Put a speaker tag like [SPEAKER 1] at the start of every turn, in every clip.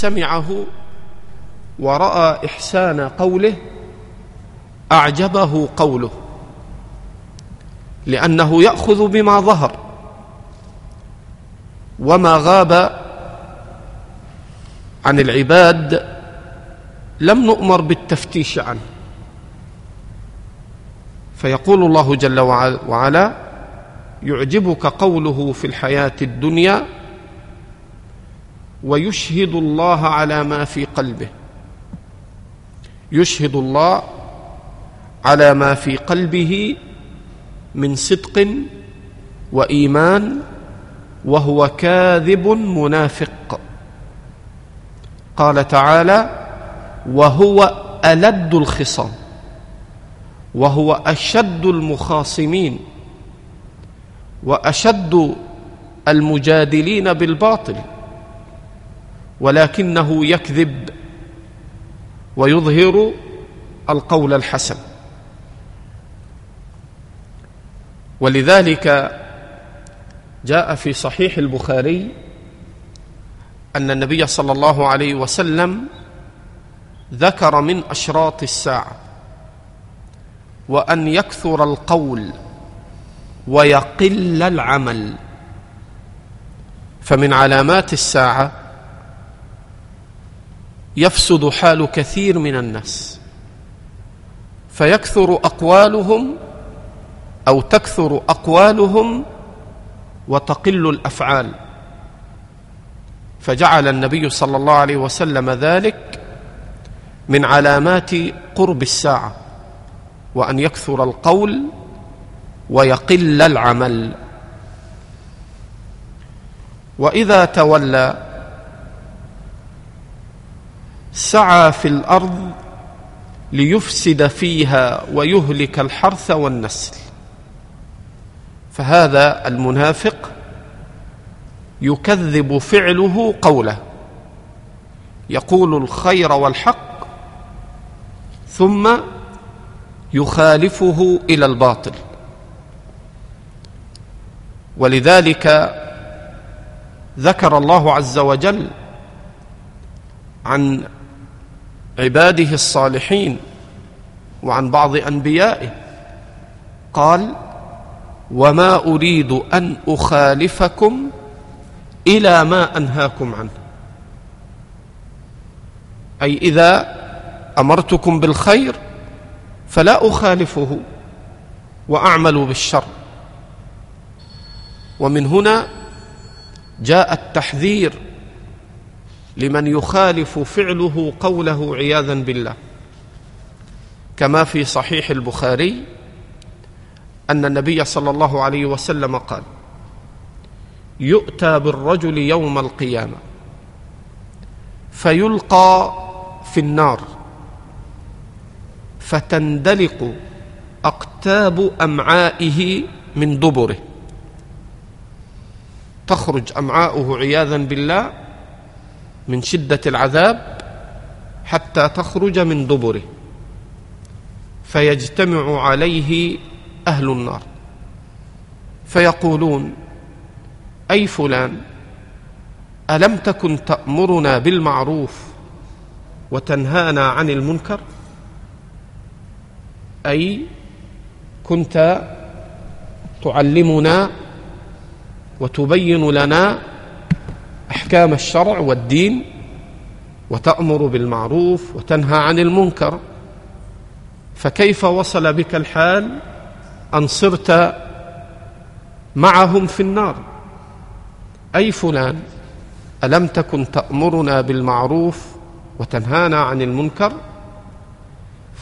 [SPEAKER 1] سمعه ورأى إحسان قوله أعجبه قوله لأنه يأخذ بما ظهر وما غاب عن العباد لم نؤمر بالتفتيش عنه فيقول الله جل وعلا يعجبك قوله في الحياة الدنيا ويشهد الله على ما في قلبه يشهد الله على ما في قلبه من صدق وايمان وهو كاذب منافق قال تعالى وهو الد الخصام وهو اشد المخاصمين واشد المجادلين بالباطل ولكنه يكذب ويظهر القول الحسن ولذلك جاء في صحيح البخاري ان النبي صلى الله عليه وسلم ذكر من اشراط الساعه وان يكثر القول ويقل العمل فمن علامات الساعه يفسد حال كثير من الناس فيكثر اقوالهم او تكثر اقوالهم وتقل الافعال فجعل النبي صلى الله عليه وسلم ذلك من علامات قرب الساعه وان يكثر القول ويقل العمل واذا تولى سعى في الارض ليفسد فيها ويهلك الحرث والنسل فهذا المنافق يكذب فعله قوله يقول الخير والحق ثم يخالفه الى الباطل ولذلك ذكر الله عز وجل عن عباده الصالحين وعن بعض انبيائه قال وما اريد ان اخالفكم الى ما انهاكم عنه اي اذا امرتكم بالخير فلا اخالفه واعمل بالشر ومن هنا جاء التحذير لمن يخالف فعله قوله عياذا بالله كما في صحيح البخاري ان النبي صلى الله عليه وسلم قال يؤتى بالرجل يوم القيامه فيلقى في النار فتندلق اقتاب امعائه من دبره تخرج امعاؤه عياذا بالله من شدة العذاب حتى تخرج من دبره فيجتمع عليه أهل النار فيقولون أي فلان ألم تكن تأمرنا بالمعروف وتنهانا عن المنكر أي كنت تعلمنا وتبين لنا أحكام الشرع والدين وتأمر بالمعروف وتنهى عن المنكر فكيف وصل بك الحال أن صرت معهم في النار أي فلان ألم تكن تأمرنا بالمعروف وتنهانا عن المنكر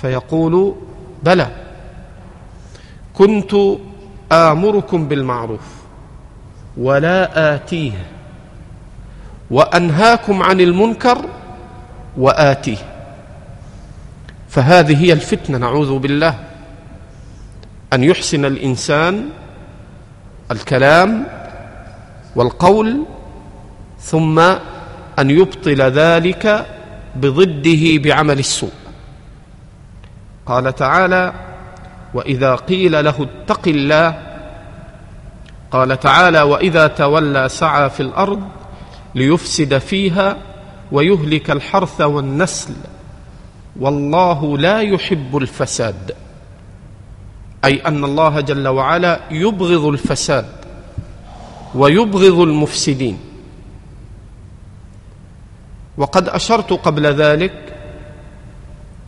[SPEAKER 1] فيقول بلى كنت آمركم بالمعروف ولا آتيه وأنهاكم عن المنكر وآتيه فهذه هي الفتنة نعوذ بالله أن يحسن الإنسان الكلام والقول ثم أن يبطل ذلك بضده بعمل السوء قال تعالى واذا قيل له اتق الله قال تعالى واذا تولى سعى في الارض ليفسد فيها ويهلك الحرث والنسل والله لا يحب الفساد اي ان الله جل وعلا يبغض الفساد ويبغض المفسدين وقد اشرت قبل ذلك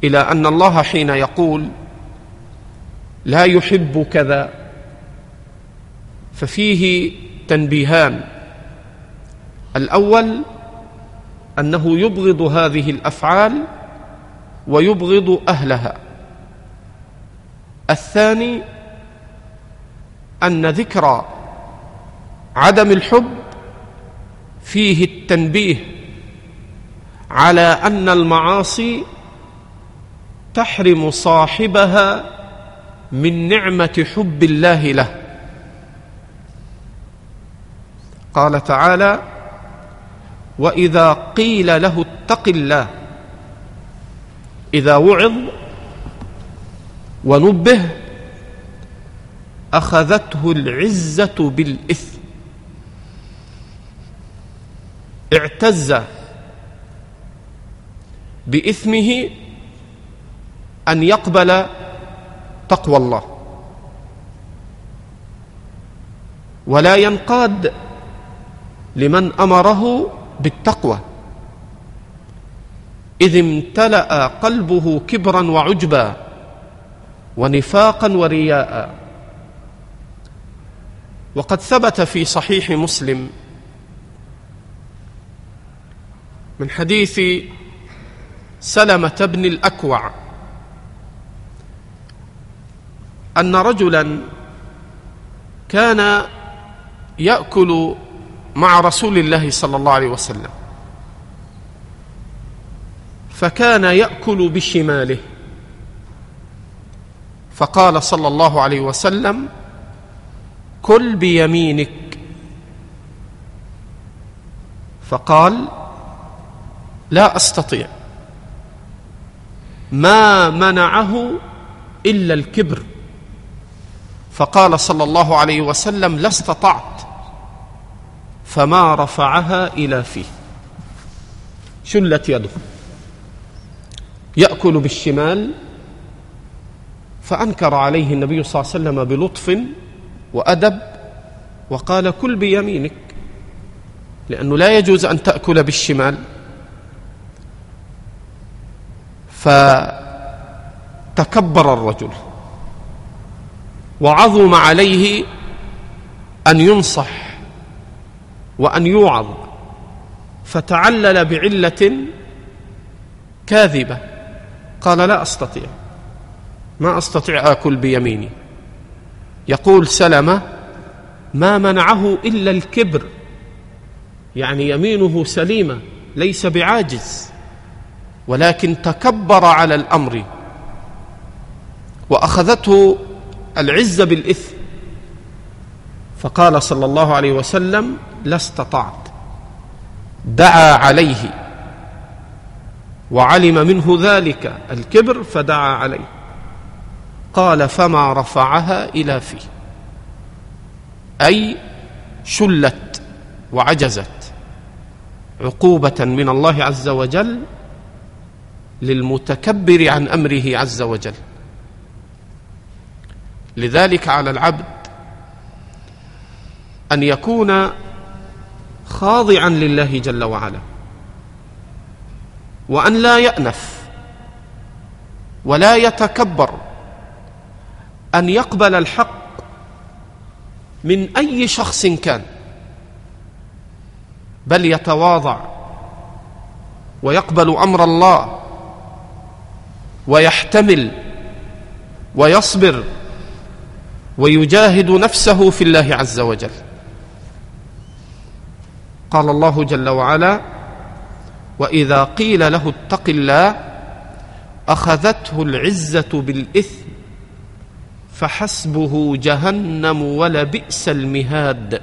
[SPEAKER 1] الى ان الله حين يقول لا يحب كذا ففيه تنبيهان الاول انه يبغض هذه الافعال ويبغض اهلها الثاني ان ذكر عدم الحب فيه التنبيه على ان المعاصي تحرم صاحبها من نعمه حب الله له قال تعالى واذا قيل له اتق الله اذا وعظ ونبه اخذته العزه بالاثم اعتز باثمه ان يقبل تقوى الله ولا ينقاد لمن امره بالتقوى إذ امتلأ قلبه كبرا وعجبا ونفاقا ورياء وقد ثبت في صحيح مسلم من حديث سلمة بن الأكوع أن رجلا كان يأكل مع رسول الله صلى الله عليه وسلم فكان ياكل بشماله فقال صلى الله عليه وسلم كل بيمينك فقال لا استطيع ما منعه الا الكبر فقال صلى الله عليه وسلم لا استطعت فما رفعها إلى فيه شلت يده يأكل بالشمال فأنكر عليه النبي صلى الله عليه وسلم بلطف وأدب وقال كل بيمينك لأنه لا يجوز أن تأكل بالشمال فتكبر الرجل وعظم عليه أن ينصح وأن يوعظ فتعلل بعلة كاذبة قال لا أستطيع ما أستطيع آكل بيميني يقول سلمة ما منعه إلا الكبر يعني يمينه سليمة ليس بعاجز ولكن تكبر على الأمر وأخذته العزة بالإثم فقال صلى الله عليه وسلم لا استطعت دعا عليه وعلم منه ذلك الكبر فدعا عليه قال فما رفعها الى فيه اي شلت وعجزت عقوبه من الله عز وجل للمتكبر عن امره عز وجل لذلك على العبد ان يكون خاضعا لله جل وعلا وان لا يانف ولا يتكبر ان يقبل الحق من اي شخص كان بل يتواضع ويقبل امر الله ويحتمل ويصبر ويجاهد نفسه في الله عز وجل قال الله جل وعلا واذا قيل له اتق الله اخذته العزه بالاثم فحسبه جهنم ولبئس المهاد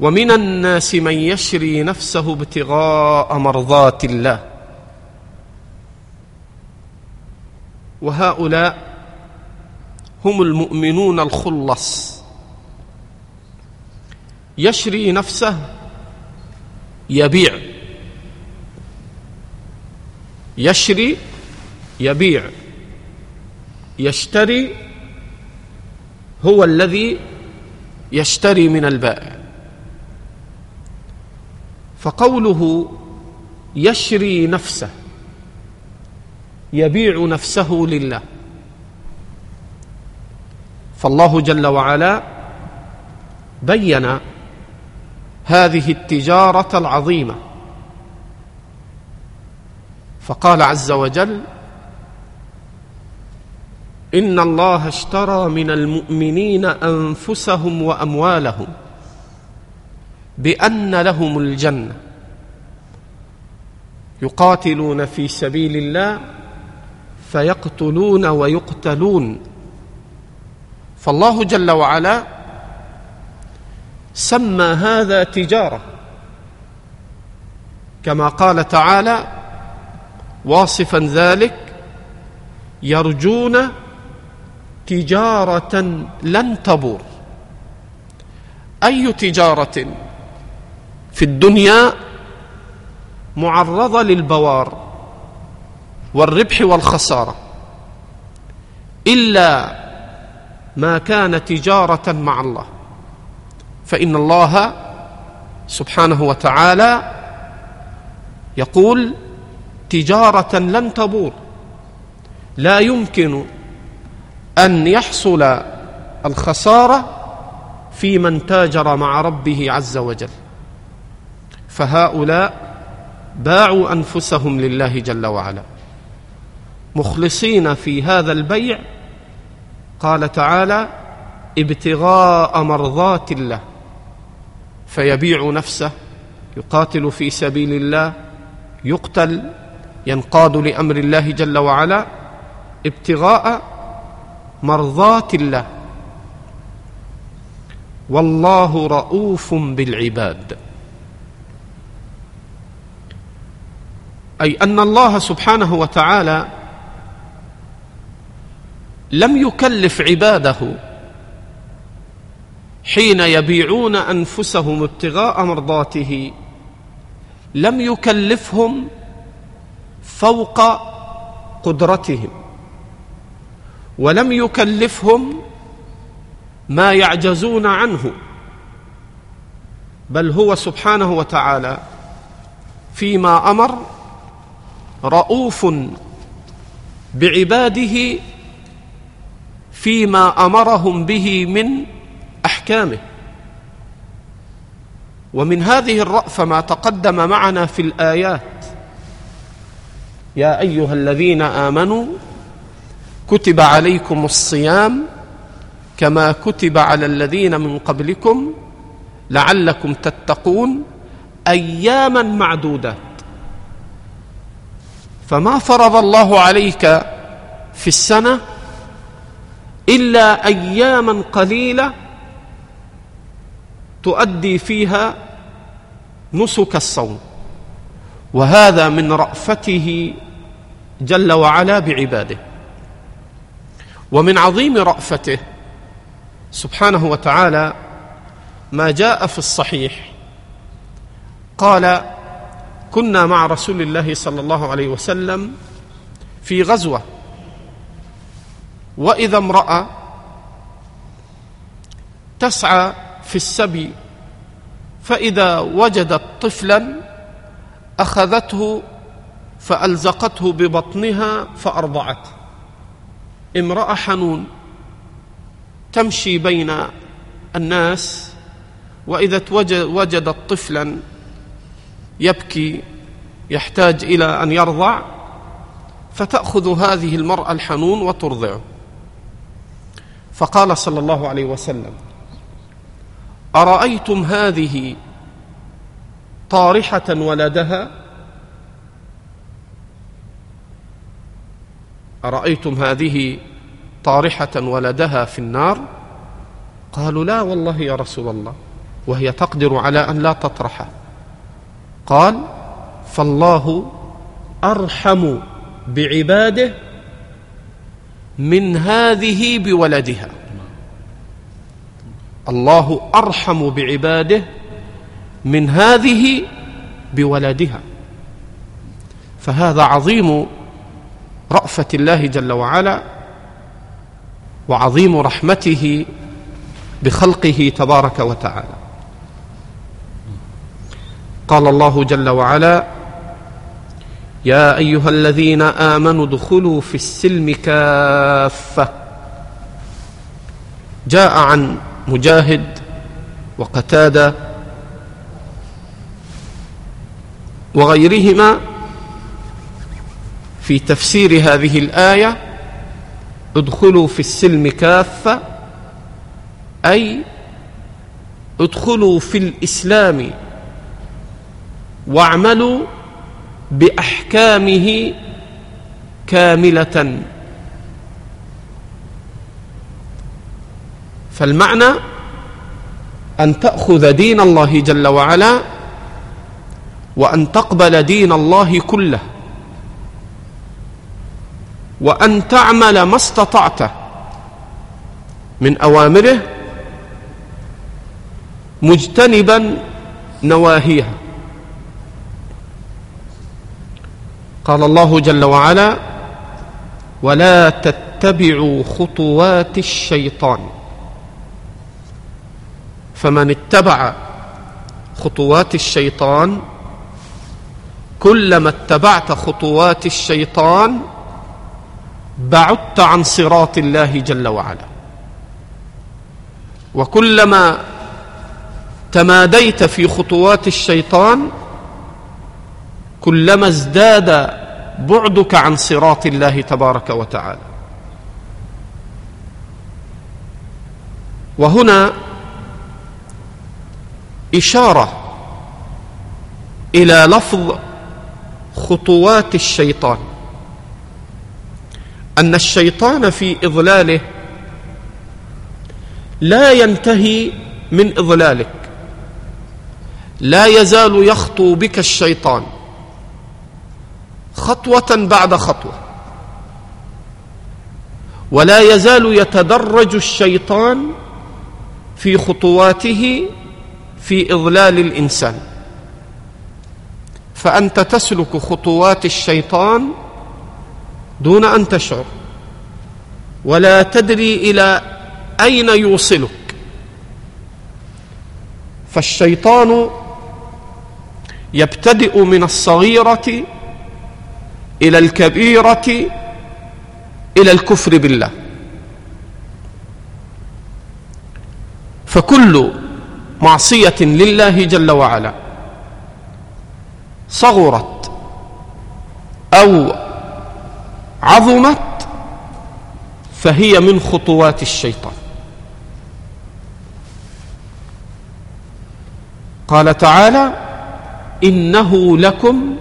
[SPEAKER 1] ومن الناس من يشري نفسه ابتغاء مرضات الله وهؤلاء هم المؤمنون الخلص يشري نفسه يبيع يشري يبيع يشتري هو الذي يشتري من البائع فقوله يشري نفسه يبيع نفسه لله فالله جل وعلا بين هذه التجاره العظيمه فقال عز وجل ان الله اشترى من المؤمنين انفسهم واموالهم بان لهم الجنه يقاتلون في سبيل الله فيقتلون ويقتلون فالله جل وعلا سمى هذا تجاره كما قال تعالى واصفا ذلك يرجون تجاره لن تبور اي تجاره في الدنيا معرضه للبوار والربح والخساره الا ما كان تجاره مع الله فان الله سبحانه وتعالى يقول تجاره لن تبور لا يمكن ان يحصل الخساره في من تاجر مع ربه عز وجل فهؤلاء باعوا انفسهم لله جل وعلا مخلصين في هذا البيع قال تعالى ابتغاء مرضات الله فيبيع نفسه يقاتل في سبيل الله يقتل ينقاد لامر الله جل وعلا ابتغاء مرضات الله والله رؤوف بالعباد اي ان الله سبحانه وتعالى لم يكلف عباده حين يبيعون انفسهم ابتغاء مرضاته لم يكلفهم فوق قدرتهم ولم يكلفهم ما يعجزون عنه بل هو سبحانه وتعالى فيما امر رؤوف بعباده فيما امرهم به من احكامه ومن هذه الرأفة ما تقدم معنا في الآيات يا أيها الذين آمنوا كتب عليكم الصيام كما كتب على الذين من قبلكم لعلكم تتقون أياما معدودات فما فرض الله عليك في السنة إلا أياما قليلة تؤدي فيها نسك الصوم وهذا من رأفته جل وعلا بعباده ومن عظيم رأفته سبحانه وتعالى ما جاء في الصحيح قال كنا مع رسول الله صلى الله عليه وسلم في غزوه واذا امراه تسعى في السبي فاذا وجدت طفلا اخذته فالزقته ببطنها فارضعته امراه حنون تمشي بين الناس واذا وجدت طفلا يبكي يحتاج الى ان يرضع فتاخذ هذه المراه الحنون وترضعه فقال صلى الله عليه وسلم ارايتم هذه طارحه ولدها ارايتم هذه طارحه ولدها في النار قالوا لا والله يا رسول الله وهي تقدر على ان لا تطرحه قال فالله ارحم بعباده من هذه بولدها الله أرحم بعباده من هذه بولدها فهذا عظيم رأفة الله جل وعلا وعظيم رحمته بخلقه تبارك وتعالى قال الله جل وعلا يا ايها الذين امنوا ادخلوا في السلم كافه جاء عن مجاهد وقتاده وغيرهما في تفسير هذه الايه ادخلوا في السلم كافه اي ادخلوا في الاسلام واعملوا باحكامه كامله فالمعنى ان تاخذ دين الله جل وعلا وان تقبل دين الله كله وان تعمل ما استطعت من اوامره مجتنبا نواهيها قال الله جل وعلا ولا تتبعوا خطوات الشيطان فمن اتبع خطوات الشيطان كلما اتبعت خطوات الشيطان بعدت عن صراط الله جل وعلا وكلما تماديت في خطوات الشيطان كلما ازداد بعدك عن صراط الله تبارك وتعالى وهنا اشاره الى لفظ خطوات الشيطان ان الشيطان في اضلاله لا ينتهي من اضلالك لا يزال يخطو بك الشيطان خطوة بعد خطوة ولا يزال يتدرج الشيطان في خطواته في إضلال الإنسان فأنت تسلك خطوات الشيطان دون أن تشعر ولا تدري إلى أين يوصلك فالشيطان يبتدئ من الصغيرة إلى الكبيرة إلى الكفر بالله فكل معصية لله جل وعلا صغرت أو عظمت فهي من خطوات الشيطان قال تعالى إنه لكم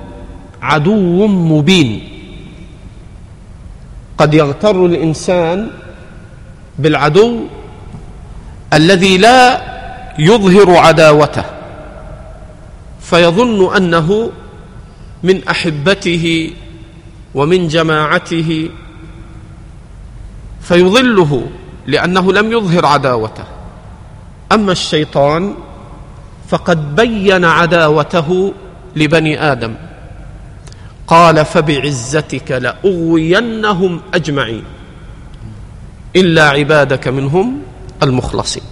[SPEAKER 1] عدو مبين قد يغتر الانسان بالعدو الذي لا يظهر عداوته فيظن انه من احبته ومن جماعته فيضله لانه لم يظهر عداوته اما الشيطان فقد بين عداوته لبني ادم قال فبعزتك لأغوينهم أجمعين إلا عبادك منهم المخلصين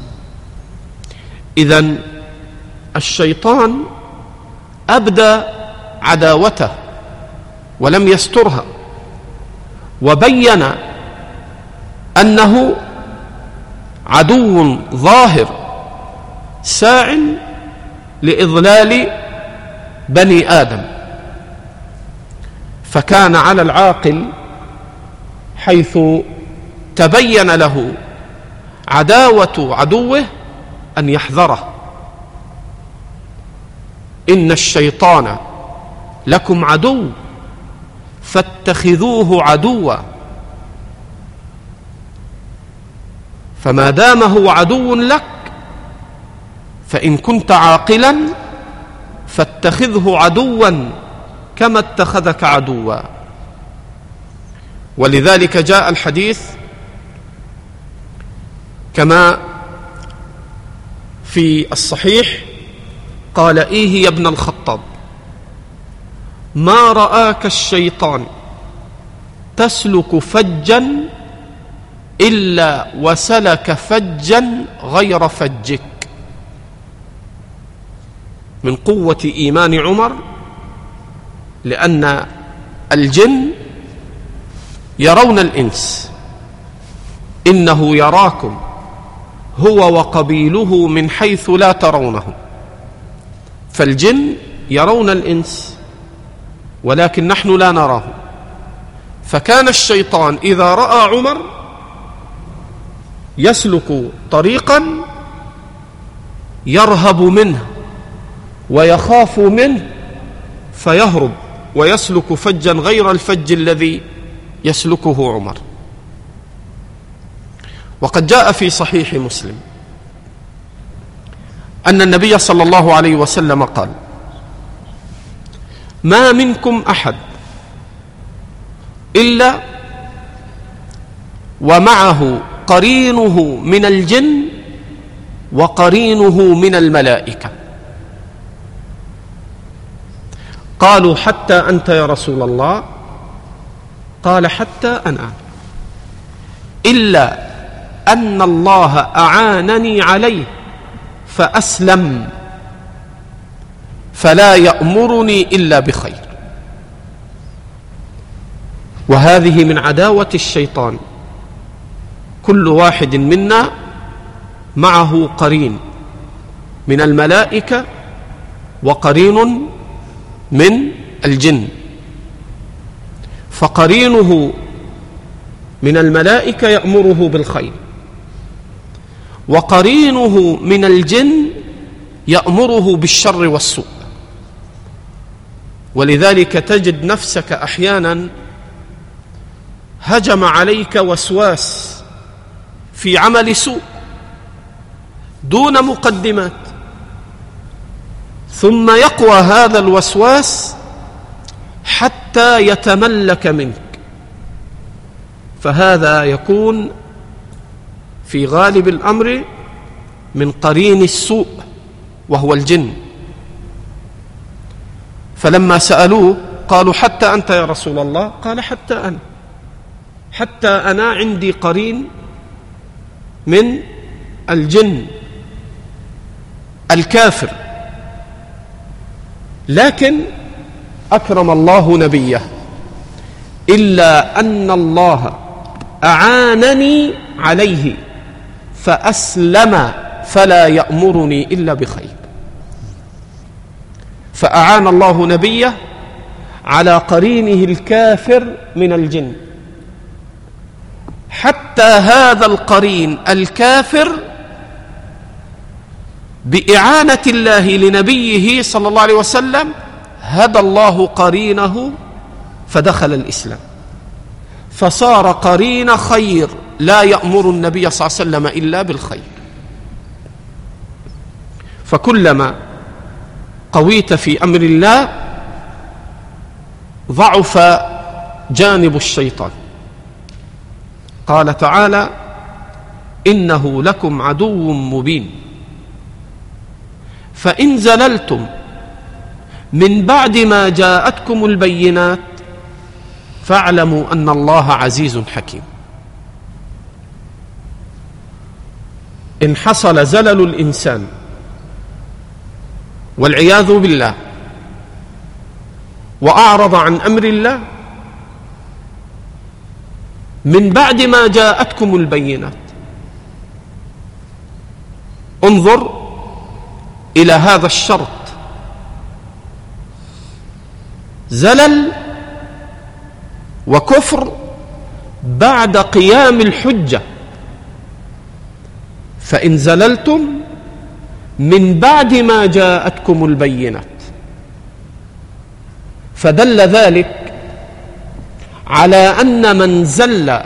[SPEAKER 1] إذا الشيطان أبدى عداوته ولم يسترها وبين أنه عدو ظاهر ساع لإضلال بني آدم فكان على العاقل حيث تبين له عداوه عدوه ان يحذره ان الشيطان لكم عدو فاتخذوه عدوا فما دام هو عدو لك فان كنت عاقلا فاتخذه عدوا كما اتخذك عدوا ولذلك جاء الحديث كما في الصحيح قال ايه يا ابن الخطاب ما راك الشيطان تسلك فجا الا وسلك فجا غير فجك من قوه ايمان عمر لأن الجن يرون الإنس إنه يراكم هو وقبيله من حيث لا ترونهم فالجن يرون الإنس ولكن نحن لا نراه فكان الشيطان إذا رأى عمر يسلك طريقا يرهب منه ويخاف منه فيهرب ويسلك فجا غير الفج الذي يسلكه عمر وقد جاء في صحيح مسلم ان النبي صلى الله عليه وسلم قال ما منكم احد الا ومعه قرينه من الجن وقرينه من الملائكه قالوا حتى انت يا رسول الله قال حتى انا الا ان الله اعانني عليه فاسلم فلا يامرني الا بخير وهذه من عداوه الشيطان كل واحد منا معه قرين من الملائكه وقرين من الجن فقرينه من الملائكة يأمره بالخير وقرينه من الجن يأمره بالشر والسوء ولذلك تجد نفسك أحيانا هجم عليك وسواس في عمل سوء دون مقدمات ثم يقوى هذا الوسواس حتى يتملك منك فهذا يكون في غالب الامر من قرين السوء وهو الجن فلما سالوه قالوا حتى انت يا رسول الله قال حتى انا حتى انا عندي قرين من الجن الكافر لكن أكرم الله نبيه إلا أن الله أعانني عليه فأسلم فلا يأمرني إلا بخير فأعان الله نبيه على قرينه الكافر من الجن حتى هذا القرين الكافر باعانه الله لنبيه صلى الله عليه وسلم هدى الله قرينه فدخل الاسلام فصار قرين خير لا يامر النبي صلى الله عليه وسلم الا بالخير فكلما قويت في امر الله ضعف جانب الشيطان قال تعالى انه لكم عدو مبين فإن زللتم من بعد ما جاءتكم البينات فاعلموا أن الله عزيز حكيم إن حصل زلل الإنسان والعياذ بالله وأعرض عن أمر الله من بعد ما جاءتكم البينات انظر إلى هذا الشرط زلل وكفر بعد قيام الحجة فإن زللتم من بعد ما جاءتكم البينات فدل ذلك على أن من زل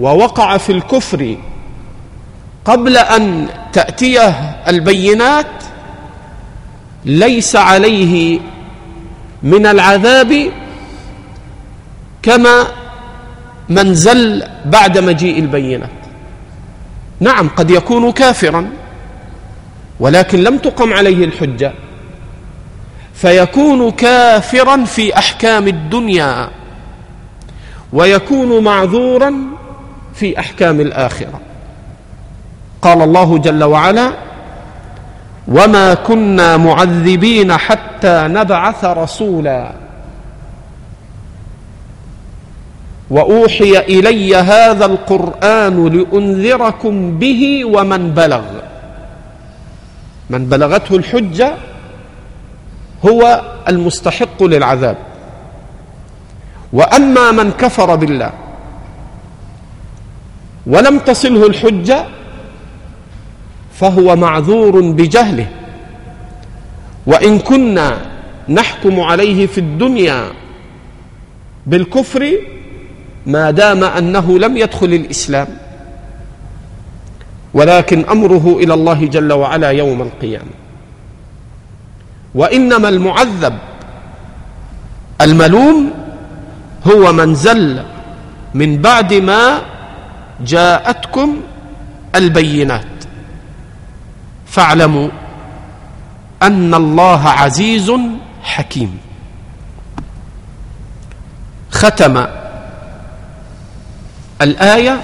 [SPEAKER 1] ووقع في الكفر قبل أن تأتيه البينات ليس عليه من العذاب كما من زل بعد مجيء البينة نعم قد يكون كافرا ولكن لم تقم عليه الحجة فيكون كافرا في أحكام الدنيا ويكون معذورا في أحكام الآخرة قال الله جل وعلا وما كنا معذبين حتى نبعث رسولا واوحي الي هذا القران لانذركم به ومن بلغ من بلغته الحجه هو المستحق للعذاب واما من كفر بالله ولم تصله الحجه فهو معذور بجهله وان كنا نحكم عليه في الدنيا بالكفر ما دام انه لم يدخل الاسلام ولكن امره الى الله جل وعلا يوم القيامه وانما المعذب الملوم هو من زل من بعد ما جاءتكم البينات فاعلموا أن الله عزيز حكيم ختم الآية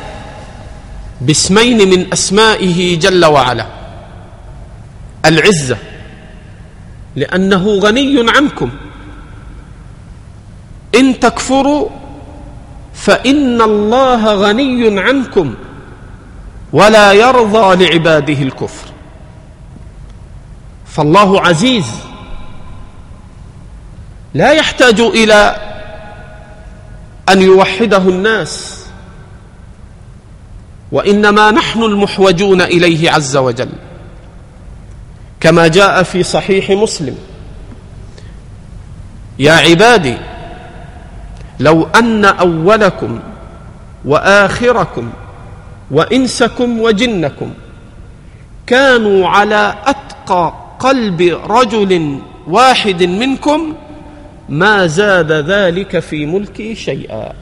[SPEAKER 1] باسمين من أسمائه جل وعلا العزة لأنه غني عنكم إن تكفروا فإن الله غني عنكم ولا يرضى لعباده الكفر فالله عزيز لا يحتاج الى ان يوحده الناس وانما نحن المحوجون اليه عز وجل كما جاء في صحيح مسلم يا عبادي لو ان اولكم واخركم وانسكم وجنكم كانوا على اتقى قلب رجل واحد منكم ما زاد ذلك في ملكي شيئا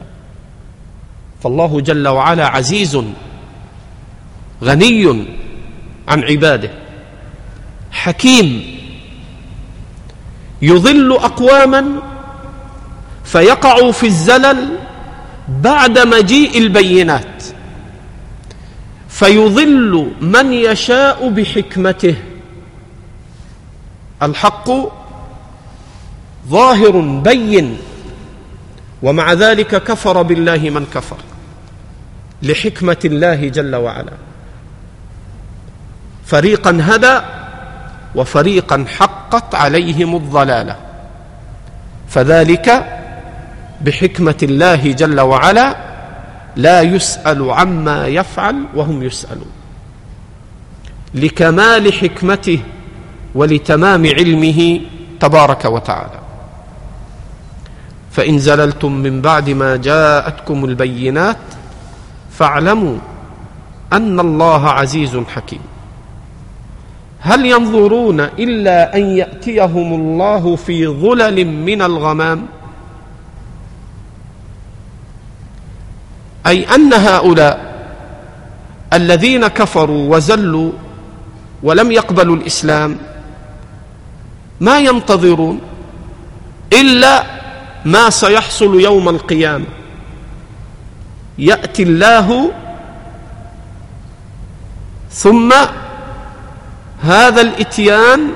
[SPEAKER 1] فالله جل وعلا عزيز غني عن عباده حكيم يضل اقواما فيقعوا في الزلل بعد مجيء البينات فيضل من يشاء بحكمته الحق ظاهر بين ومع ذلك كفر بالله من كفر لحكمه الله جل وعلا فريقا هدى وفريقا حقت عليهم الضلاله فذلك بحكمه الله جل وعلا لا يسال عما يفعل وهم يسالون لكمال حكمته ولتمام علمه تبارك وتعالى فان زللتم من بعد ما جاءتكم البينات فاعلموا ان الله عزيز حكيم هل ينظرون الا ان ياتيهم الله في ظلل من الغمام اي ان هؤلاء الذين كفروا وزلوا ولم يقبلوا الاسلام ما ينتظرون إلا ما سيحصل يوم القيامة يأتي الله ثم هذا الإتيان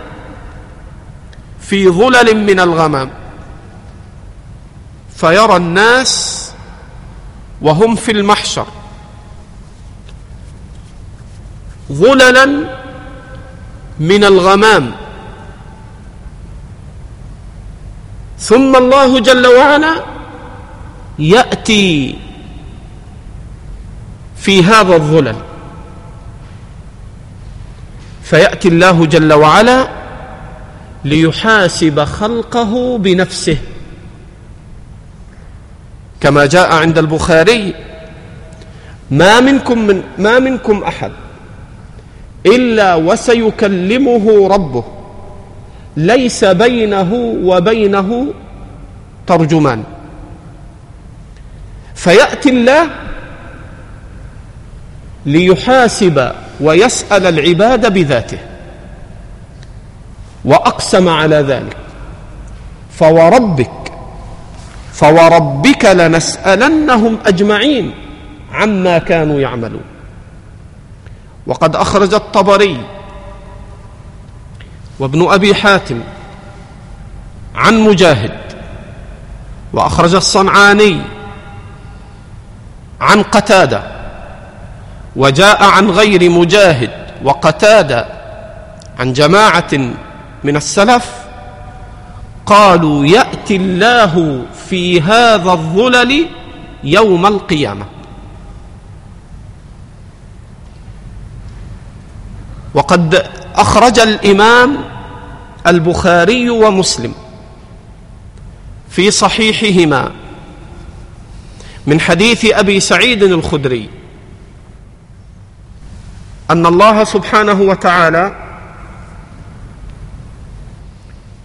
[SPEAKER 1] في ظلل من الغمام فيرى الناس وهم في المحشر ظللا من الغمام ثم الله جل وعلا ياتي في هذا الظلل فياتي الله جل وعلا ليحاسب خلقه بنفسه كما جاء عند البخاري ما منكم من ما منكم احد الا وسيكلمه ربه ليس بينه وبينه ترجمان فياتي الله ليحاسب ويسال العباد بذاته واقسم على ذلك فوربك فوربك لنسالنهم اجمعين عما كانوا يعملون وقد اخرج الطبري وابن أبي حاتم عن مجاهد وأخرج الصنعاني عن قتادة وجاء عن غير مجاهد وقتادة عن جماعة من السلف قالوا يأتي الله في هذا الظلل يوم القيامة وقد أخرج الإمام البخاري ومسلم في صحيحهما من حديث ابي سعيد الخدري ان الله سبحانه وتعالى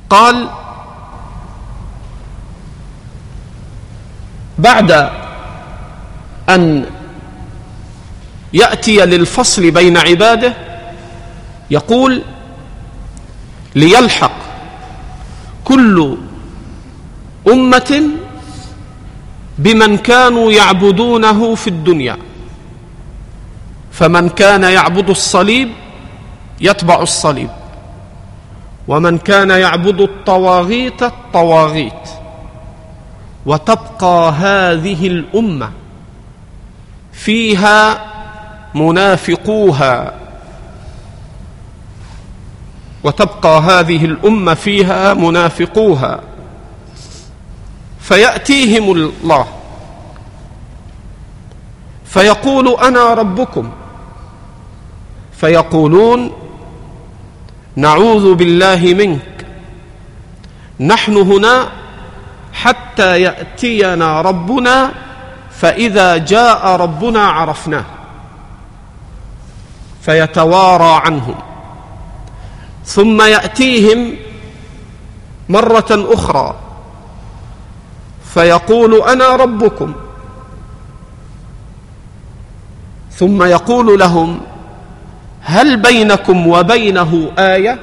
[SPEAKER 1] قال بعد ان ياتي للفصل بين عباده يقول ليلحق كل أمة بمن كانوا يعبدونه في الدنيا فمن كان يعبد الصليب يتبع الصليب ومن كان يعبد الطواغيت الطواغيت وتبقى هذه الامه فيها منافقوها وتبقى هذه الامه فيها منافقوها فياتيهم الله فيقول انا ربكم فيقولون نعوذ بالله منك نحن هنا حتى ياتينا ربنا فاذا جاء ربنا عرفناه فيتوارى عنهم ثم يأتيهم مرة أخرى فيقول أنا ربكم ثم يقول لهم هل بينكم وبينه آية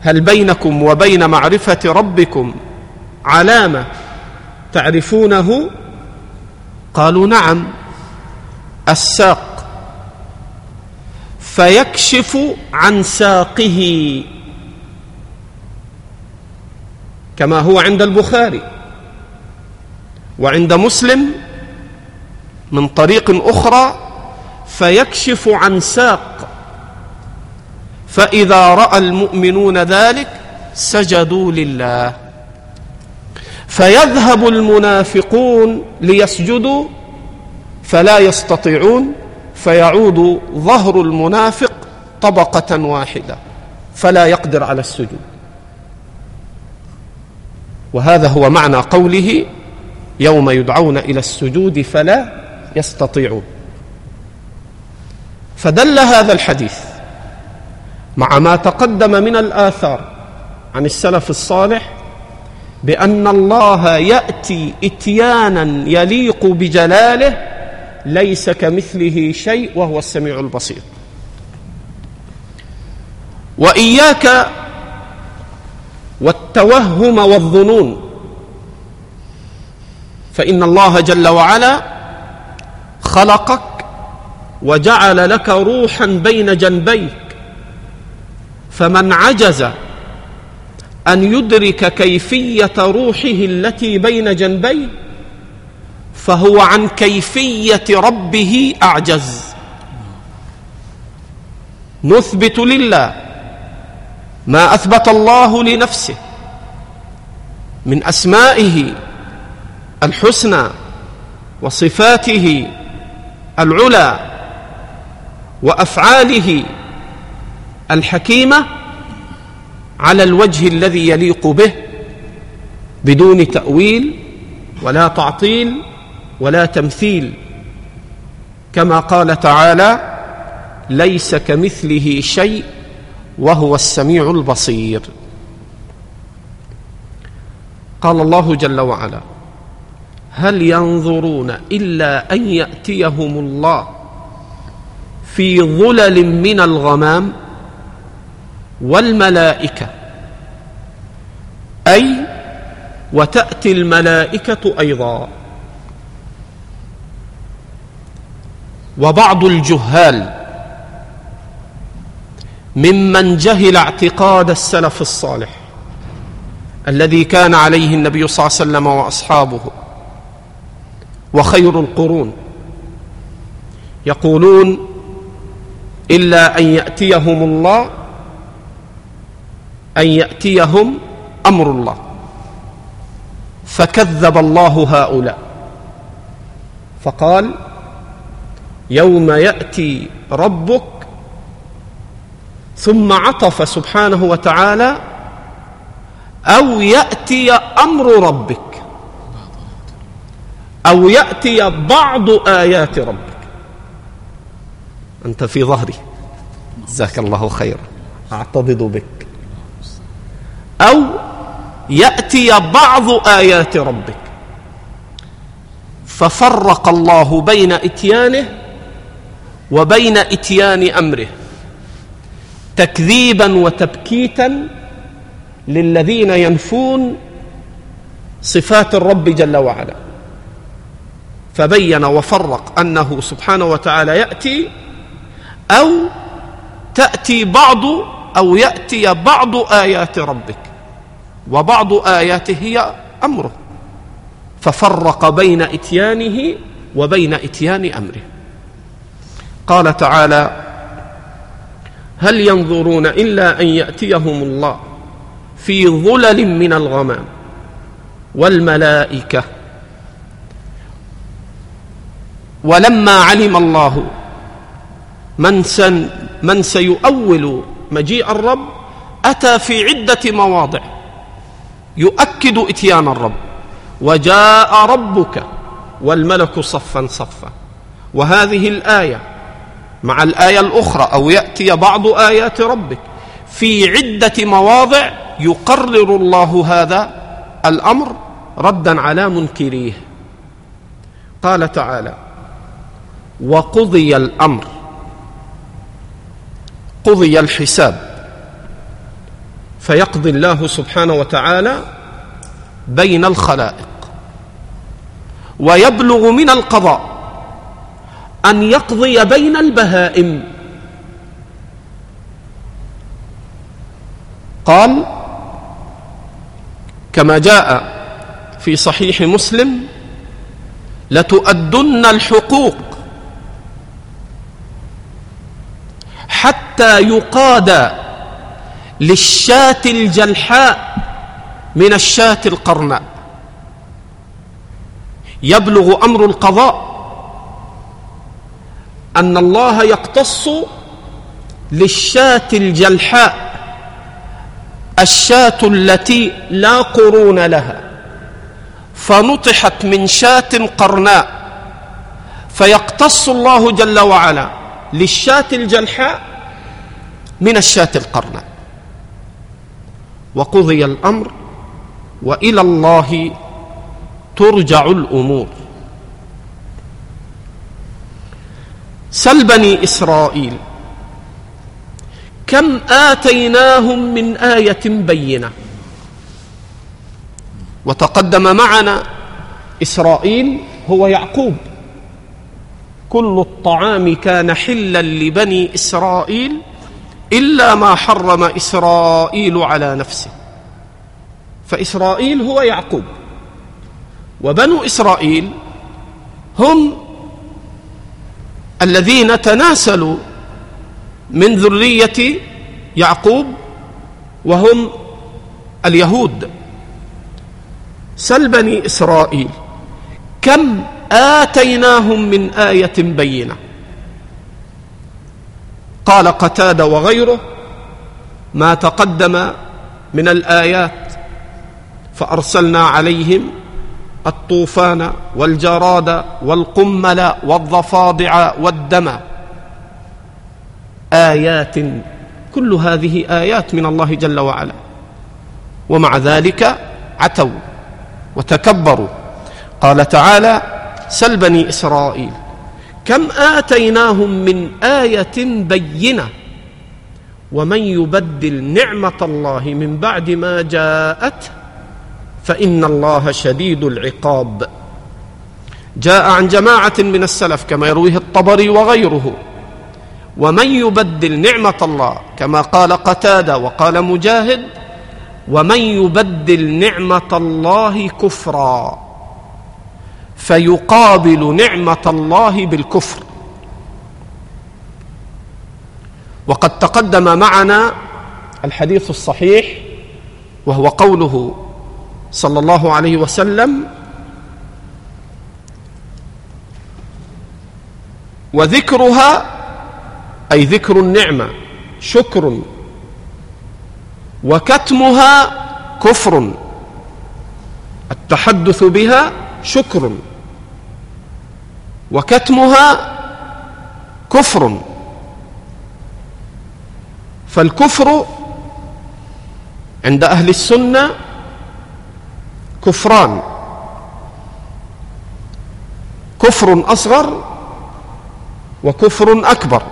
[SPEAKER 1] هل بينكم وبين معرفة ربكم علامة تعرفونه قالوا نعم الساق فيكشف عن ساقه كما هو عند البخاري وعند مسلم من طريق اخرى فيكشف عن ساق فاذا راى المؤمنون ذلك سجدوا لله فيذهب المنافقون ليسجدوا فلا يستطيعون فيعود ظهر المنافق طبقة واحدة فلا يقدر على السجود وهذا هو معنى قوله يوم يدعون إلى السجود فلا يستطيعون فدل هذا الحديث مع ما تقدم من الآثار عن السلف الصالح بأن الله يأتي إتيانا يليق بجلاله ليس كمثله شيء وهو السميع البصير واياك والتوهم والظنون فان الله جل وعلا خلقك وجعل لك روحا بين جنبيك فمن عجز ان يدرك كيفيه روحه التي بين جنبيه فهو عن كيفيه ربه اعجز نثبت لله ما اثبت الله لنفسه من اسمائه الحسنى وصفاته العلى وافعاله الحكيمه على الوجه الذي يليق به بدون تاويل ولا تعطيل ولا تمثيل كما قال تعالى ليس كمثله شيء وهو السميع البصير قال الله جل وعلا هل ينظرون الا ان ياتيهم الله في ظلل من الغمام والملائكه اي وتاتي الملائكه ايضا وبعض الجهال ممن جهل اعتقاد السلف الصالح الذي كان عليه النبي صلى الله عليه وسلم واصحابه وخير القرون يقولون الا ان ياتيهم الله ان ياتيهم امر الله فكذب الله هؤلاء فقال يوم ياتي ربك ثم عطف سبحانه وتعالى او ياتي امر ربك او ياتي بعض ايات ربك انت في ظهري جزاك الله خيرا اعتضد بك او ياتي بعض ايات ربك ففرق الله بين اتيانه وبين اتيان امره تكذيبا وتبكيتا للذين ينفون صفات الرب جل وعلا فبين وفرق انه سبحانه وتعالى ياتي او تاتي بعض او ياتي بعض ايات ربك وبعض اياته هي امره ففرق بين اتيانه وبين اتيان امره قال تعالى هل ينظرون إلا أن يأتيهم الله في ظلل من الغمام والملائكة ولما علم الله من, سن من سيؤول مجيء الرب أتى في عدة مواضع يؤكد إتيان الرب وجاء ربك والملك صفا صفا وهذه الآية مع الآية الأخرى أو يأتي بعض آيات ربك في عدة مواضع يقرر الله هذا الأمر ردا على منكريه قال تعالى وقضي الأمر قضي الحساب فيقضي الله سبحانه وتعالى بين الخلائق ويبلغ من القضاء أن يقضي بين البهائم قال كما جاء في صحيح مسلم لتؤدن الحقوق حتى يقاد للشاة الجلحاء من الشاة القرناء يبلغ أمر القضاء أن الله يقتص للشاة الجلحاء الشاة التي لا قرون لها فنطحت من شاة قرناء فيقتص الله جل وعلا للشاة الجلحاء من الشاة القرناء وقضي الأمر وإلى الله ترجع الأمور سل بني إسرائيل كم آتيناهم من آية بينة وتقدم معنا إسرائيل هو يعقوب كل الطعام كان حلا لبني إسرائيل إلا ما حرم إسرائيل على نفسه فإسرائيل هو يعقوب وبنو إسرائيل هم الذين تناسلوا من ذرية يعقوب وهم اليهود سل بني إسرائيل كم آتيناهم من آية بينة قال قتادة وغيره ما تقدم من الآيات فأرسلنا عليهم الطوفان والجراد والقمل والضفادع والدم آيات كل هذه آيات من الله جل وعلا ومع ذلك عتوا وتكبروا قال تعالى سل بني إسرائيل كم آتيناهم من آية بينة ومن يبدل نعمة الله من بعد ما جاءته فان الله شديد العقاب جاء عن جماعه من السلف كما يرويه الطبري وغيره ومن يبدل نعمه الله كما قال قتاده وقال مجاهد ومن يبدل نعمه الله كفرا فيقابل نعمه الله بالكفر وقد تقدم معنا الحديث الصحيح وهو قوله صلى الله عليه وسلم وذكرها أي ذكر النعمة شكر وكتمها كفر التحدث بها شكر وكتمها كفر فالكفر عند أهل السنة كفران كفر اصغر وكفر اكبر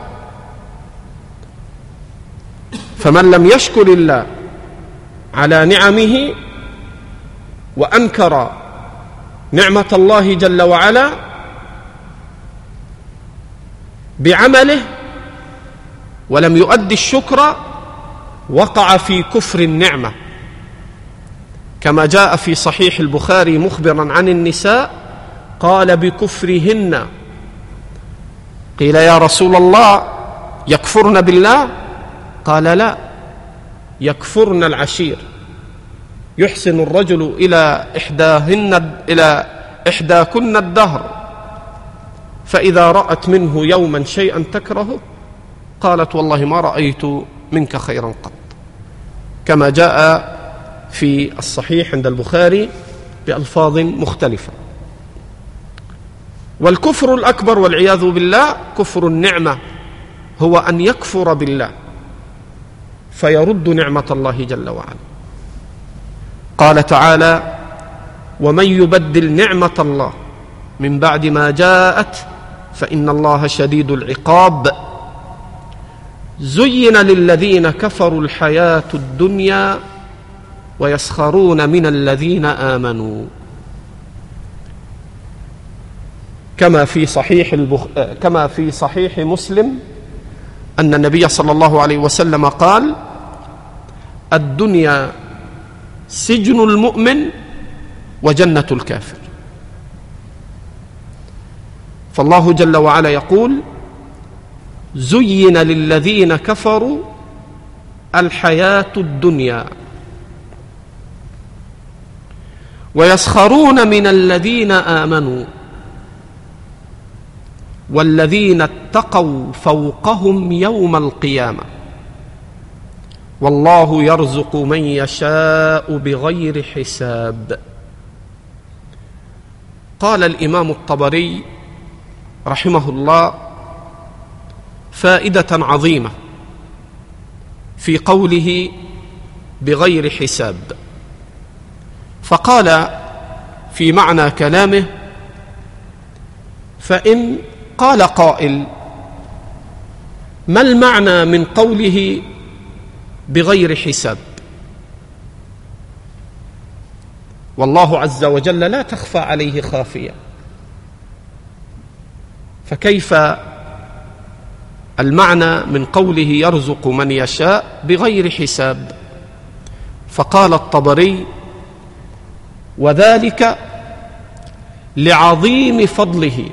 [SPEAKER 1] فمن لم يشكر الله على نعمه وانكر نعمه الله جل وعلا بعمله ولم يؤدي الشكر وقع في كفر النعمه كما جاء في صحيح البخاري مخبرا عن النساء قال بكفرهن قيل يا رسول الله يكفرن بالله قال لا يكفرن العشير يحسن الرجل إلى إحداهن إلى إحداكن الدهر فإذا رأت منه يوما شيئا تكرهه قالت والله ما رأيت منك خيرا قط كما جاء في الصحيح عند البخاري بألفاظ مختلفة والكفر الأكبر والعياذ بالله كفر النعمة هو أن يكفر بالله فيرد نعمة الله جل وعلا قال تعالى ومن يبدل نعمة الله من بعد ما جاءت فإن الله شديد العقاب زين للذين كفروا الحياة الدنيا ويسخرون من الذين آمنوا كما في صحيح البخ... كما في صحيح مسلم أن النبي صلى الله عليه وسلم قال الدنيا سجن المؤمن وجنة الكافر فالله جل وعلا يقول زين للذين كفروا الحياة الدنيا ويسخرون من الذين امنوا والذين اتقوا فوقهم يوم القيامه والله يرزق من يشاء بغير حساب قال الامام الطبري رحمه الله فائده عظيمه في قوله بغير حساب فقال في معنى كلامه فإن قال قائل ما المعنى من قوله بغير حساب والله عز وجل لا تخفى عليه خافيه فكيف المعنى من قوله يرزق من يشاء بغير حساب فقال الطبري وذلك لعظيم فضله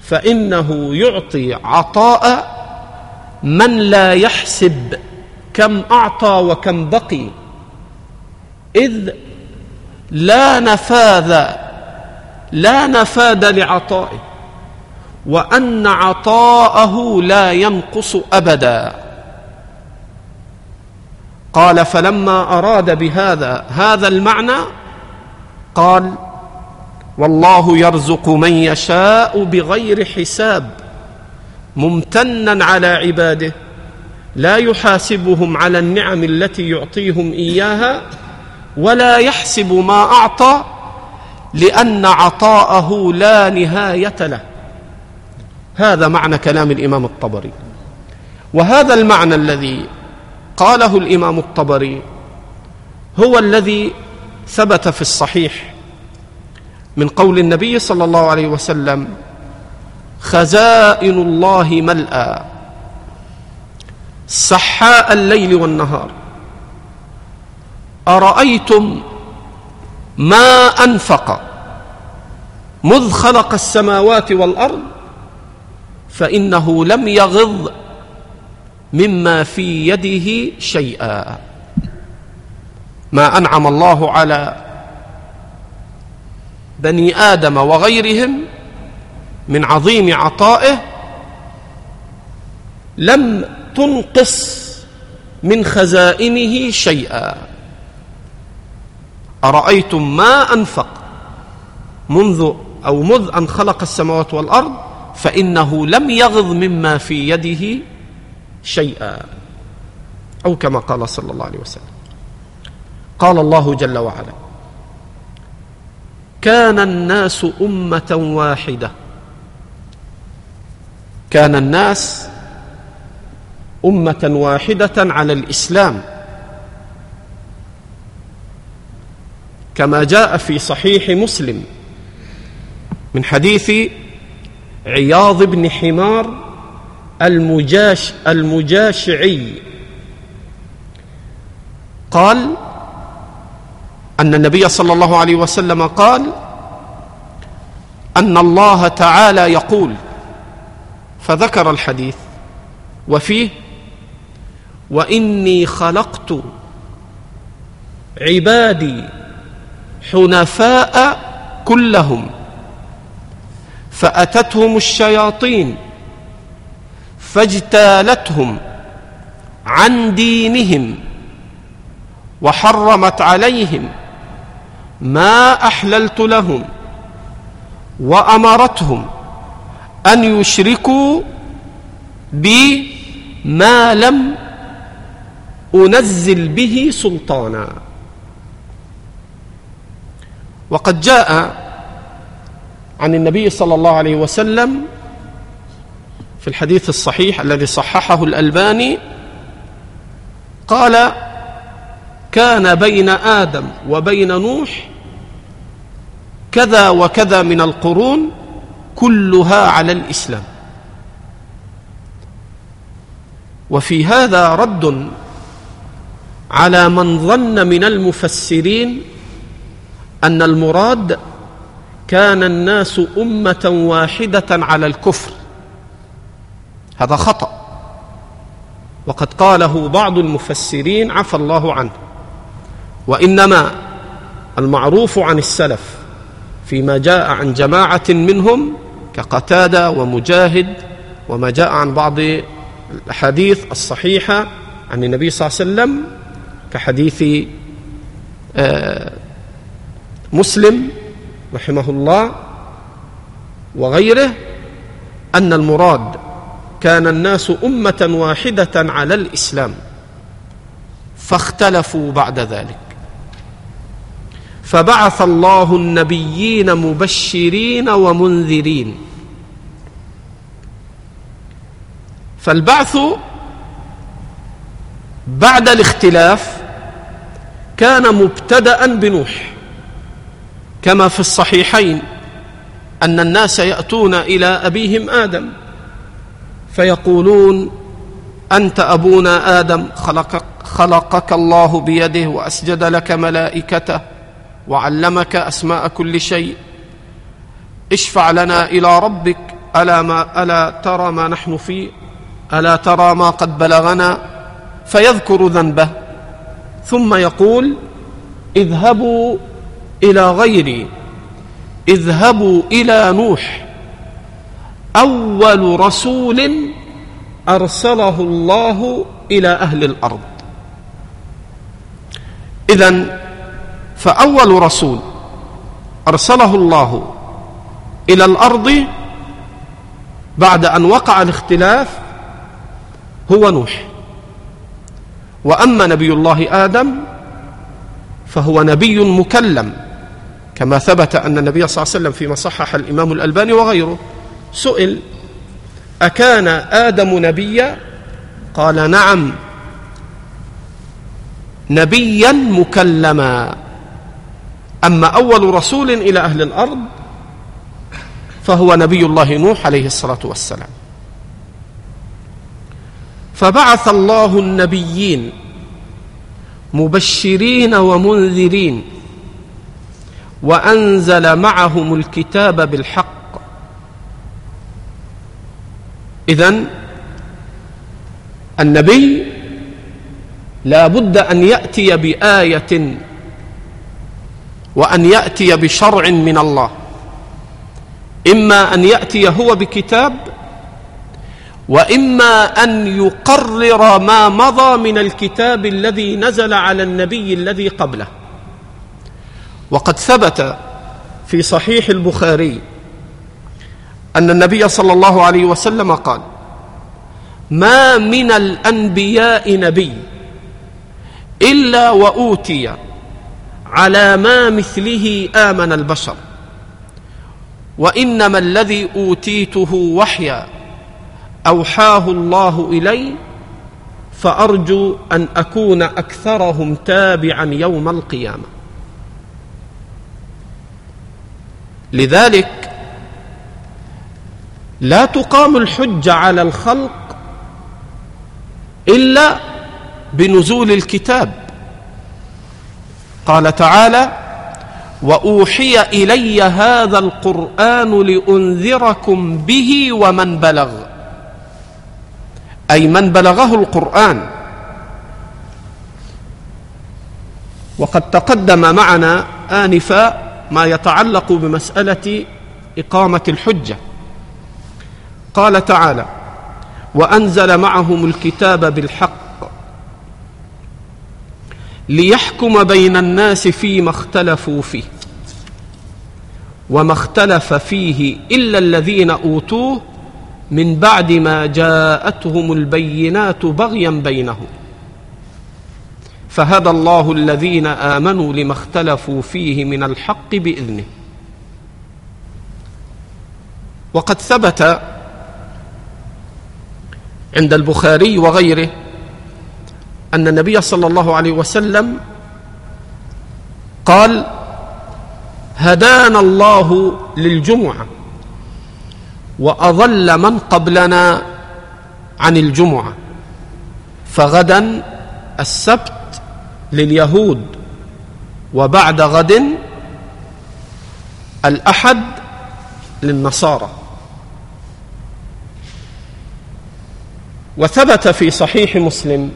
[SPEAKER 1] فانه يعطي عطاء من لا يحسب كم اعطى وكم بقي اذ لا نفاذ لا نفاد لعطائه وان عطاءه لا ينقص ابدا قال فلما أراد بهذا هذا المعنى قال والله يرزق من يشاء بغير حساب ممتنا على عباده لا يحاسبهم على النعم التي يعطيهم اياها ولا يحسب ما اعطى لان عطاءه لا نهايه له هذا معنى كلام الامام الطبري وهذا المعنى الذي قاله الامام الطبري هو الذي ثبت في الصحيح من قول النبي صلى الله عليه وسلم خزائن الله ملأى سحاء الليل والنهار أرأيتم ما أنفق مذ خلق السماوات والأرض فإنه لم يغض مما في يده شيئا ما انعم الله على بني ادم وغيرهم من عظيم عطائه لم تنقص من خزائنه شيئا ارايتم ما انفق منذ او مذ ان خلق السماوات والارض فانه لم يغض مما في يده شيئا أو كما قال صلى الله عليه وسلم قال الله جل وعلا كان الناس أمة واحدة كان الناس أمة واحدة على الإسلام كما جاء في صحيح مسلم من حديث عياض بن حمار المجاش المجاشعي قال أن النبي صلى الله عليه وسلم قال أن الله تعالى يقول فذكر الحديث وفيه وإني خلقت عبادي حنفاء كلهم فأتتهم الشياطين فاجتالتهم عن دينهم وحرمت عليهم ما احللت لهم وامرتهم ان يشركوا بي ما لم انزل به سلطانا وقد جاء عن النبي صلى الله عليه وسلم في الحديث الصحيح الذي صححه الألباني قال كان بين آدم وبين نوح كذا وكذا من القرون كلها على الإسلام وفي هذا رد على من ظن من المفسرين أن المراد كان الناس أمة واحدة على الكفر هذا خطأ وقد قاله بعض المفسرين عفى الله عنه وإنما المعروف عن السلف فيما جاء عن جماعة منهم كقتادة ومجاهد وما جاء عن بعض الأحاديث الصحيحة عن النبي صلى الله عليه وسلم كحديث آه، مسلم رحمه الله وغيره أن المراد كان الناس امه واحده على الاسلام فاختلفوا بعد ذلك فبعث الله النبيين مبشرين ومنذرين فالبعث بعد الاختلاف كان مبتدا بنوح كما في الصحيحين ان الناس ياتون الى ابيهم ادم فيقولون انت ابونا ادم خلقك, خلقك الله بيده واسجد لك ملائكته وعلمك اسماء كل شيء اشفع لنا الى ربك الا ما الا ترى ما نحن فيه الا ترى ما قد بلغنا فيذكر ذنبه ثم يقول اذهبوا الى غيري اذهبوا الى نوح أول رسول أرسله الله إلى أهل الأرض إذا فأول رسول أرسله الله إلى الأرض بعد أن وقع الاختلاف هو نوح وأما نبي الله آدم فهو نبي مكلم كما ثبت أن النبي صلى الله عليه وسلم فيما صحح الإمام الألباني وغيره سئل أكان آدم نبيا قال نعم نبيا مكلما أما أول رسول إلى أهل الأرض فهو نبي الله نوح عليه الصلاة والسلام فبعث الله النبيين مبشرين ومنذرين وأنزل معهم الكتاب بالحق إذا النبي لا بد أن يأتي بآية وأن يأتي بشرع من الله إما أن يأتي هو بكتاب وإما أن يقرر ما مضى من الكتاب الذي نزل على النبي الذي قبله وقد ثبت في صحيح البخاري أن النبي صلى الله عليه وسلم قال ما من الأنبياء نبي إلا وأوتي على ما مثله آمن البشر وإنما الذي أوتيته وحيا أوحاه الله إلي فأرجو أن أكون أكثرهم تابعا يوم القيامة لذلك لا تقام الحجة على الخلق إلا بنزول الكتاب قال تعالى وأوحي إلي هذا القرآن لأنذركم به ومن بلغ أي من بلغه القرآن وقد تقدم معنا آنفا ما يتعلق بمسألة إقامة الحجة قال تعالى وانزل معهم الكتاب بالحق ليحكم بين الناس فيما اختلفوا فيه وما اختلف فيه الا الذين اوتوه من بعد ما جاءتهم البينات بغيا بينهم فهدى الله الذين امنوا لما اختلفوا فيه من الحق باذنه وقد ثبت عند البخاري وغيره أن النبي صلى الله عليه وسلم قال هدانا الله للجمعة وأضل من قبلنا عن الجمعة فغدا السبت لليهود وبعد غد الأحد للنصارى وثبت في صحيح مسلم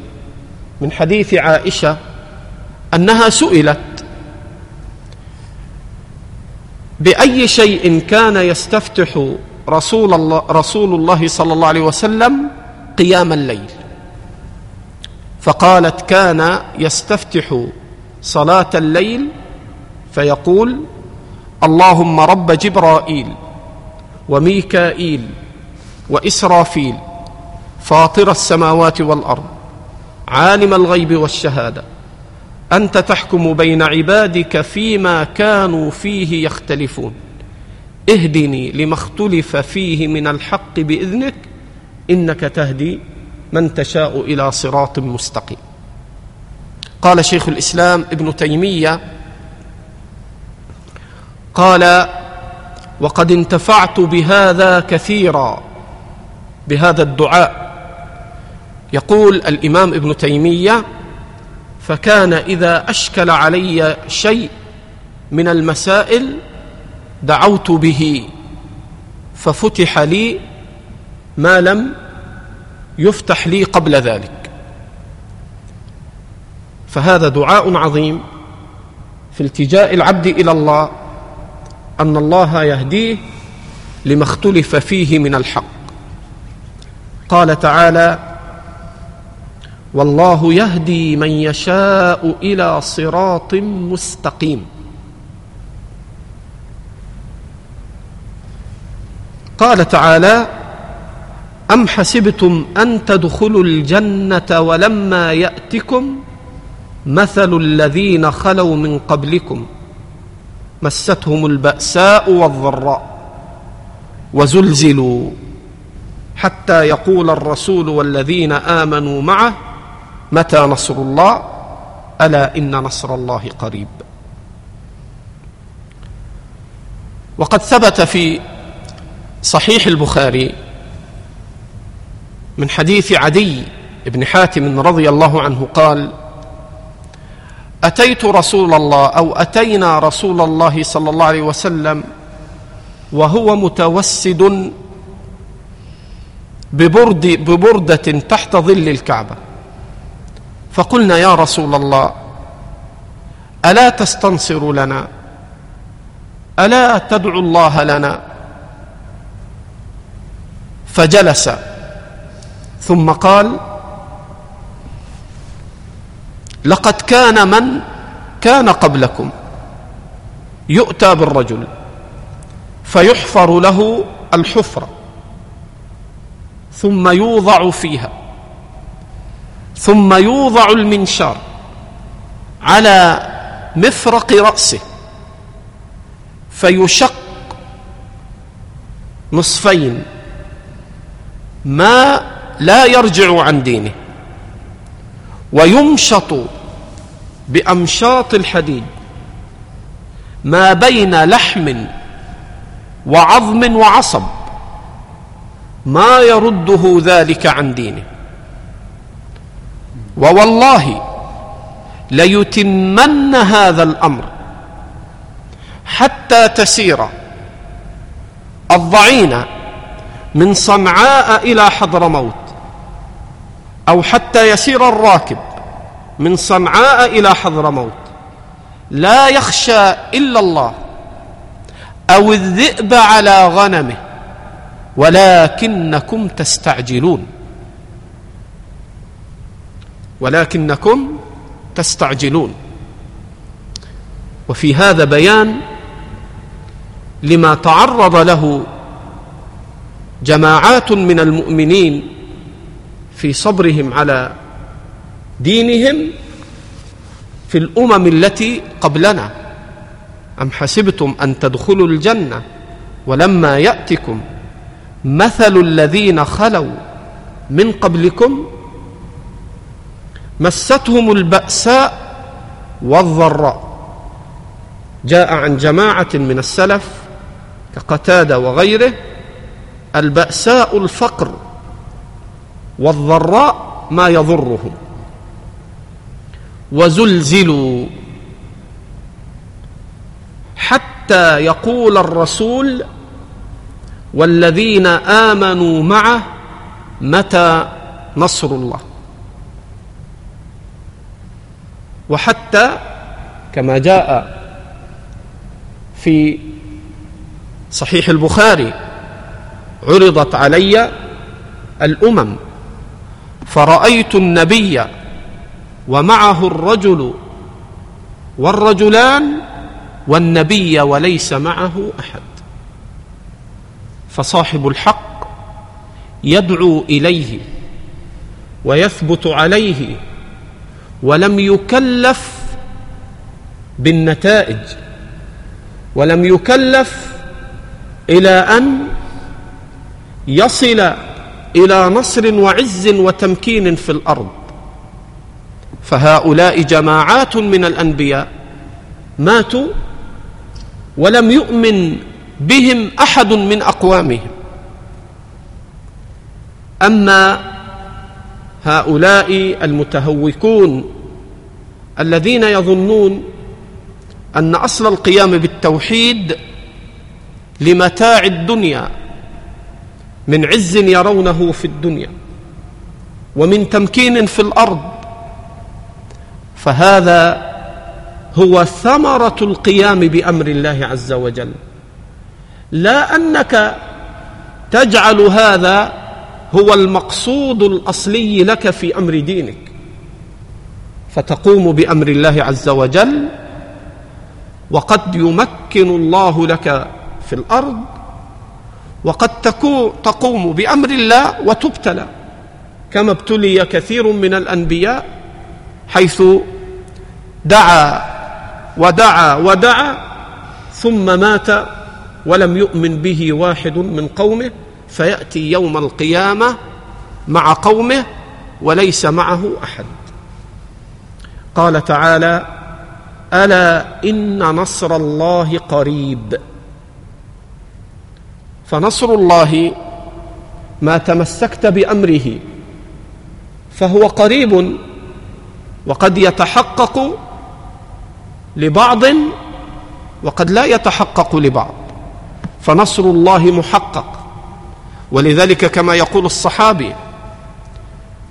[SPEAKER 1] من حديث عائشه انها سئلت باي شيء كان يستفتح رسول الله رسول الله صلى الله عليه وسلم قيام الليل فقالت كان يستفتح صلاه الليل فيقول اللهم رب جبرائيل وميكائيل واسرافيل فاطر السماوات والارض عالم الغيب والشهاده انت تحكم بين عبادك فيما كانوا فيه يختلفون اهدني لما اختلف فيه من الحق باذنك انك تهدي من تشاء الى صراط مستقيم قال شيخ الاسلام ابن تيميه قال وقد انتفعت بهذا كثيرا بهذا الدعاء يقول الامام ابن تيميه فكان اذا اشكل علي شيء من المسائل دعوت به ففتح لي ما لم يفتح لي قبل ذلك فهذا دعاء عظيم في التجاء العبد الى الله ان الله يهديه لما اختلف فيه من الحق قال تعالى والله يهدي من يشاء الى صراط مستقيم قال تعالى ام حسبتم ان تدخلوا الجنه ولما ياتكم مثل الذين خلوا من قبلكم مستهم الباساء والضراء وزلزلوا حتى يقول الرسول والذين امنوا معه متى نصر الله الا ان نصر الله قريب وقد ثبت في صحيح البخاري من حديث عدي بن حاتم رضي الله عنه قال اتيت رسول الله او اتينا رسول الله صلى الله عليه وسلم وهو متوسد ببرد ببرده تحت ظل الكعبه فقلنا يا رسول الله الا تستنصر لنا الا تدعو الله لنا فجلس ثم قال لقد كان من كان قبلكم يؤتى بالرجل فيحفر له الحفره ثم يوضع فيها ثم يوضع المنشار على مفرق رأسه فيشق نصفين ما لا يرجع عن دينه ويمشط بأمشاط الحديد ما بين لحم وعظم وعصب ما يرده ذلك عن دينه ووالله ليتمن هذا الأمر حتى تسير الضعينة من صنعاء إلى حضرموت أو حتى يسير الراكب من صنعاء إلى حضرموت لا يخشى إلا الله أو الذئب على غنمه ولكنكم تستعجلون ولكنكم تستعجلون وفي هذا بيان لما تعرض له جماعات من المؤمنين في صبرهم على دينهم في الامم التي قبلنا ام حسبتم ان تدخلوا الجنه ولما ياتكم مثل الذين خلوا من قبلكم مستهم البأساء والضراء جاء عن جماعة من السلف كقتادة وغيره البأساء الفقر والضراء ما يضرهم وزلزلوا حتى يقول الرسول والذين آمنوا معه متى نصر الله وحتى كما جاء في صحيح البخاري عرضت علي الامم فرايت النبي ومعه الرجل والرجلان والنبي وليس معه احد فصاحب الحق يدعو اليه ويثبت عليه ولم يكلف بالنتائج ولم يكلف الى ان يصل الى نصر وعز وتمكين في الارض فهؤلاء جماعات من الانبياء ماتوا ولم يؤمن بهم احد من اقوامهم اما هؤلاء المتهوكون الذين يظنون ان اصل القيام بالتوحيد لمتاع الدنيا من عز يرونه في الدنيا ومن تمكين في الارض فهذا هو ثمره القيام بامر الله عز وجل لا انك تجعل هذا هو المقصود الاصلي لك في امر دينك فتقوم بامر الله عز وجل وقد يمكن الله لك في الارض وقد تقوم بامر الله وتبتلى كما ابتلي كثير من الانبياء حيث دعا ودعا ودعا ثم مات ولم يؤمن به واحد من قومه فياتي يوم القيامه مع قومه وليس معه احد قال تعالى الا ان نصر الله قريب فنصر الله ما تمسكت بامره فهو قريب وقد يتحقق لبعض وقد لا يتحقق لبعض فنصر الله محقق ولذلك كما يقول الصحابي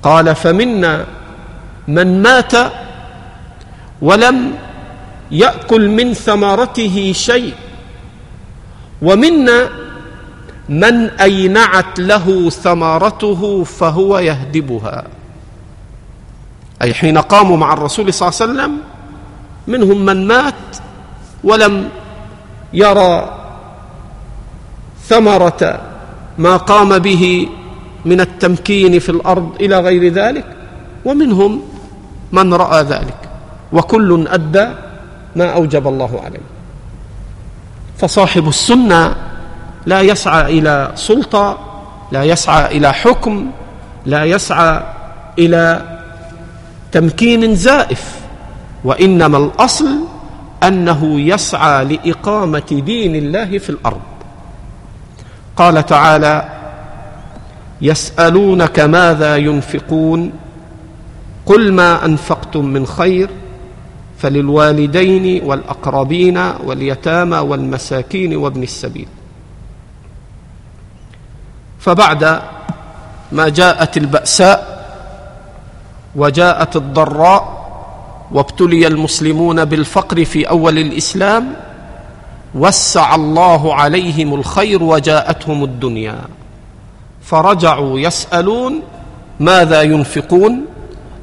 [SPEAKER 1] قال فمنا من مات ولم ياكل من ثمرته شيء ومنا من اينعت له ثمرته فهو يهدبها اي حين قاموا مع الرسول صلى الله عليه وسلم منهم من مات ولم يرى ثمره ما قام به من التمكين في الارض الى غير ذلك ومنهم من راى ذلك وكل ادى ما اوجب الله عليه فصاحب السنه لا يسعى الى سلطه لا يسعى الى حكم لا يسعى الى تمكين زائف وانما الاصل انه يسعى لاقامه دين الله في الارض قال تعالى يسالونك ماذا ينفقون قل ما انفقتم من خير فللوالدين والاقربين واليتامى والمساكين وابن السبيل فبعد ما جاءت الباساء وجاءت الضراء وابتلي المسلمون بالفقر في اول الاسلام وسع الله عليهم الخير وجاءتهم الدنيا فرجعوا يسالون ماذا ينفقون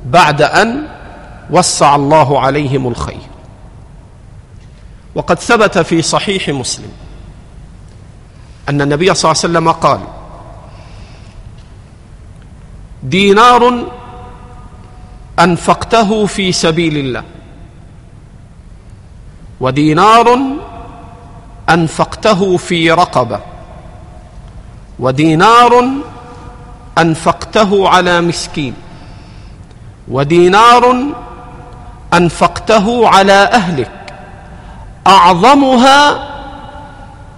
[SPEAKER 1] بعد ان وسع الله عليهم الخير وقد ثبت في صحيح مسلم ان النبي صلى الله عليه وسلم قال دينار انفقته في سبيل الله ودينار انفقته في رقبه ودينار انفقته على مسكين ودينار انفقته على اهلك اعظمها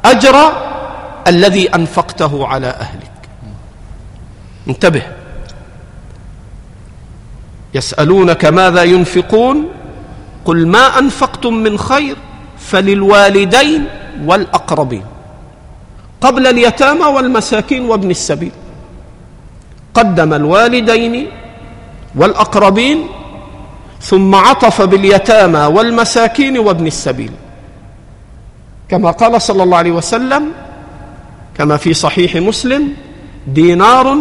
[SPEAKER 1] اجر الذي انفقته على اهلك انتبه يسالونك ماذا ينفقون قل ما انفقتم من خير فللوالدين والأقربين قبل اليتامى والمساكين وابن السبيل قدم الوالدين والأقربين ثم عطف باليتامى والمساكين وابن السبيل كما قال صلى الله عليه وسلم كما في صحيح مسلم دينار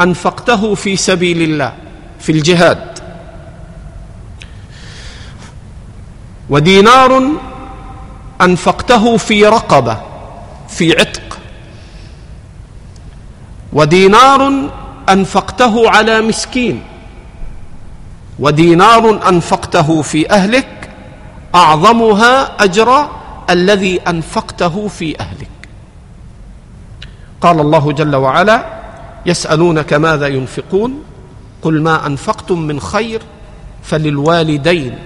[SPEAKER 1] أنفقته في سبيل الله في الجهاد ودينار أنفقته في رقبة في عتق ودينار أنفقته على مسكين ودينار أنفقته في أهلك أعظمها أجر الذي أنفقته في أهلك قال الله جل وعلا يسألونك ماذا ينفقون قل ما أنفقتم من خير فللوالدين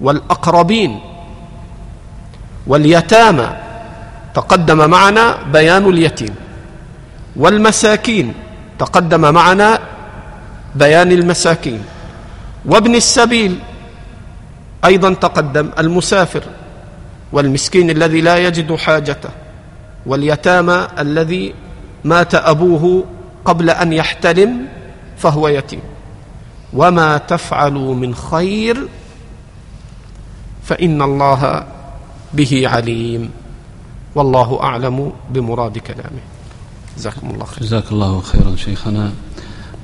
[SPEAKER 1] والأقربين واليتامى تقدم معنا بيان اليتيم والمساكين تقدم معنا بيان المساكين وابن السبيل ايضا تقدم المسافر والمسكين الذي لا يجد حاجته واليتامى الذي مات ابوه قبل ان يحتلم فهو يتيم وما تفعلوا من خير فان الله به عليم والله أعلم بمراد كلامه
[SPEAKER 2] جزاكم الله خير جزاك الله خيرا شيخنا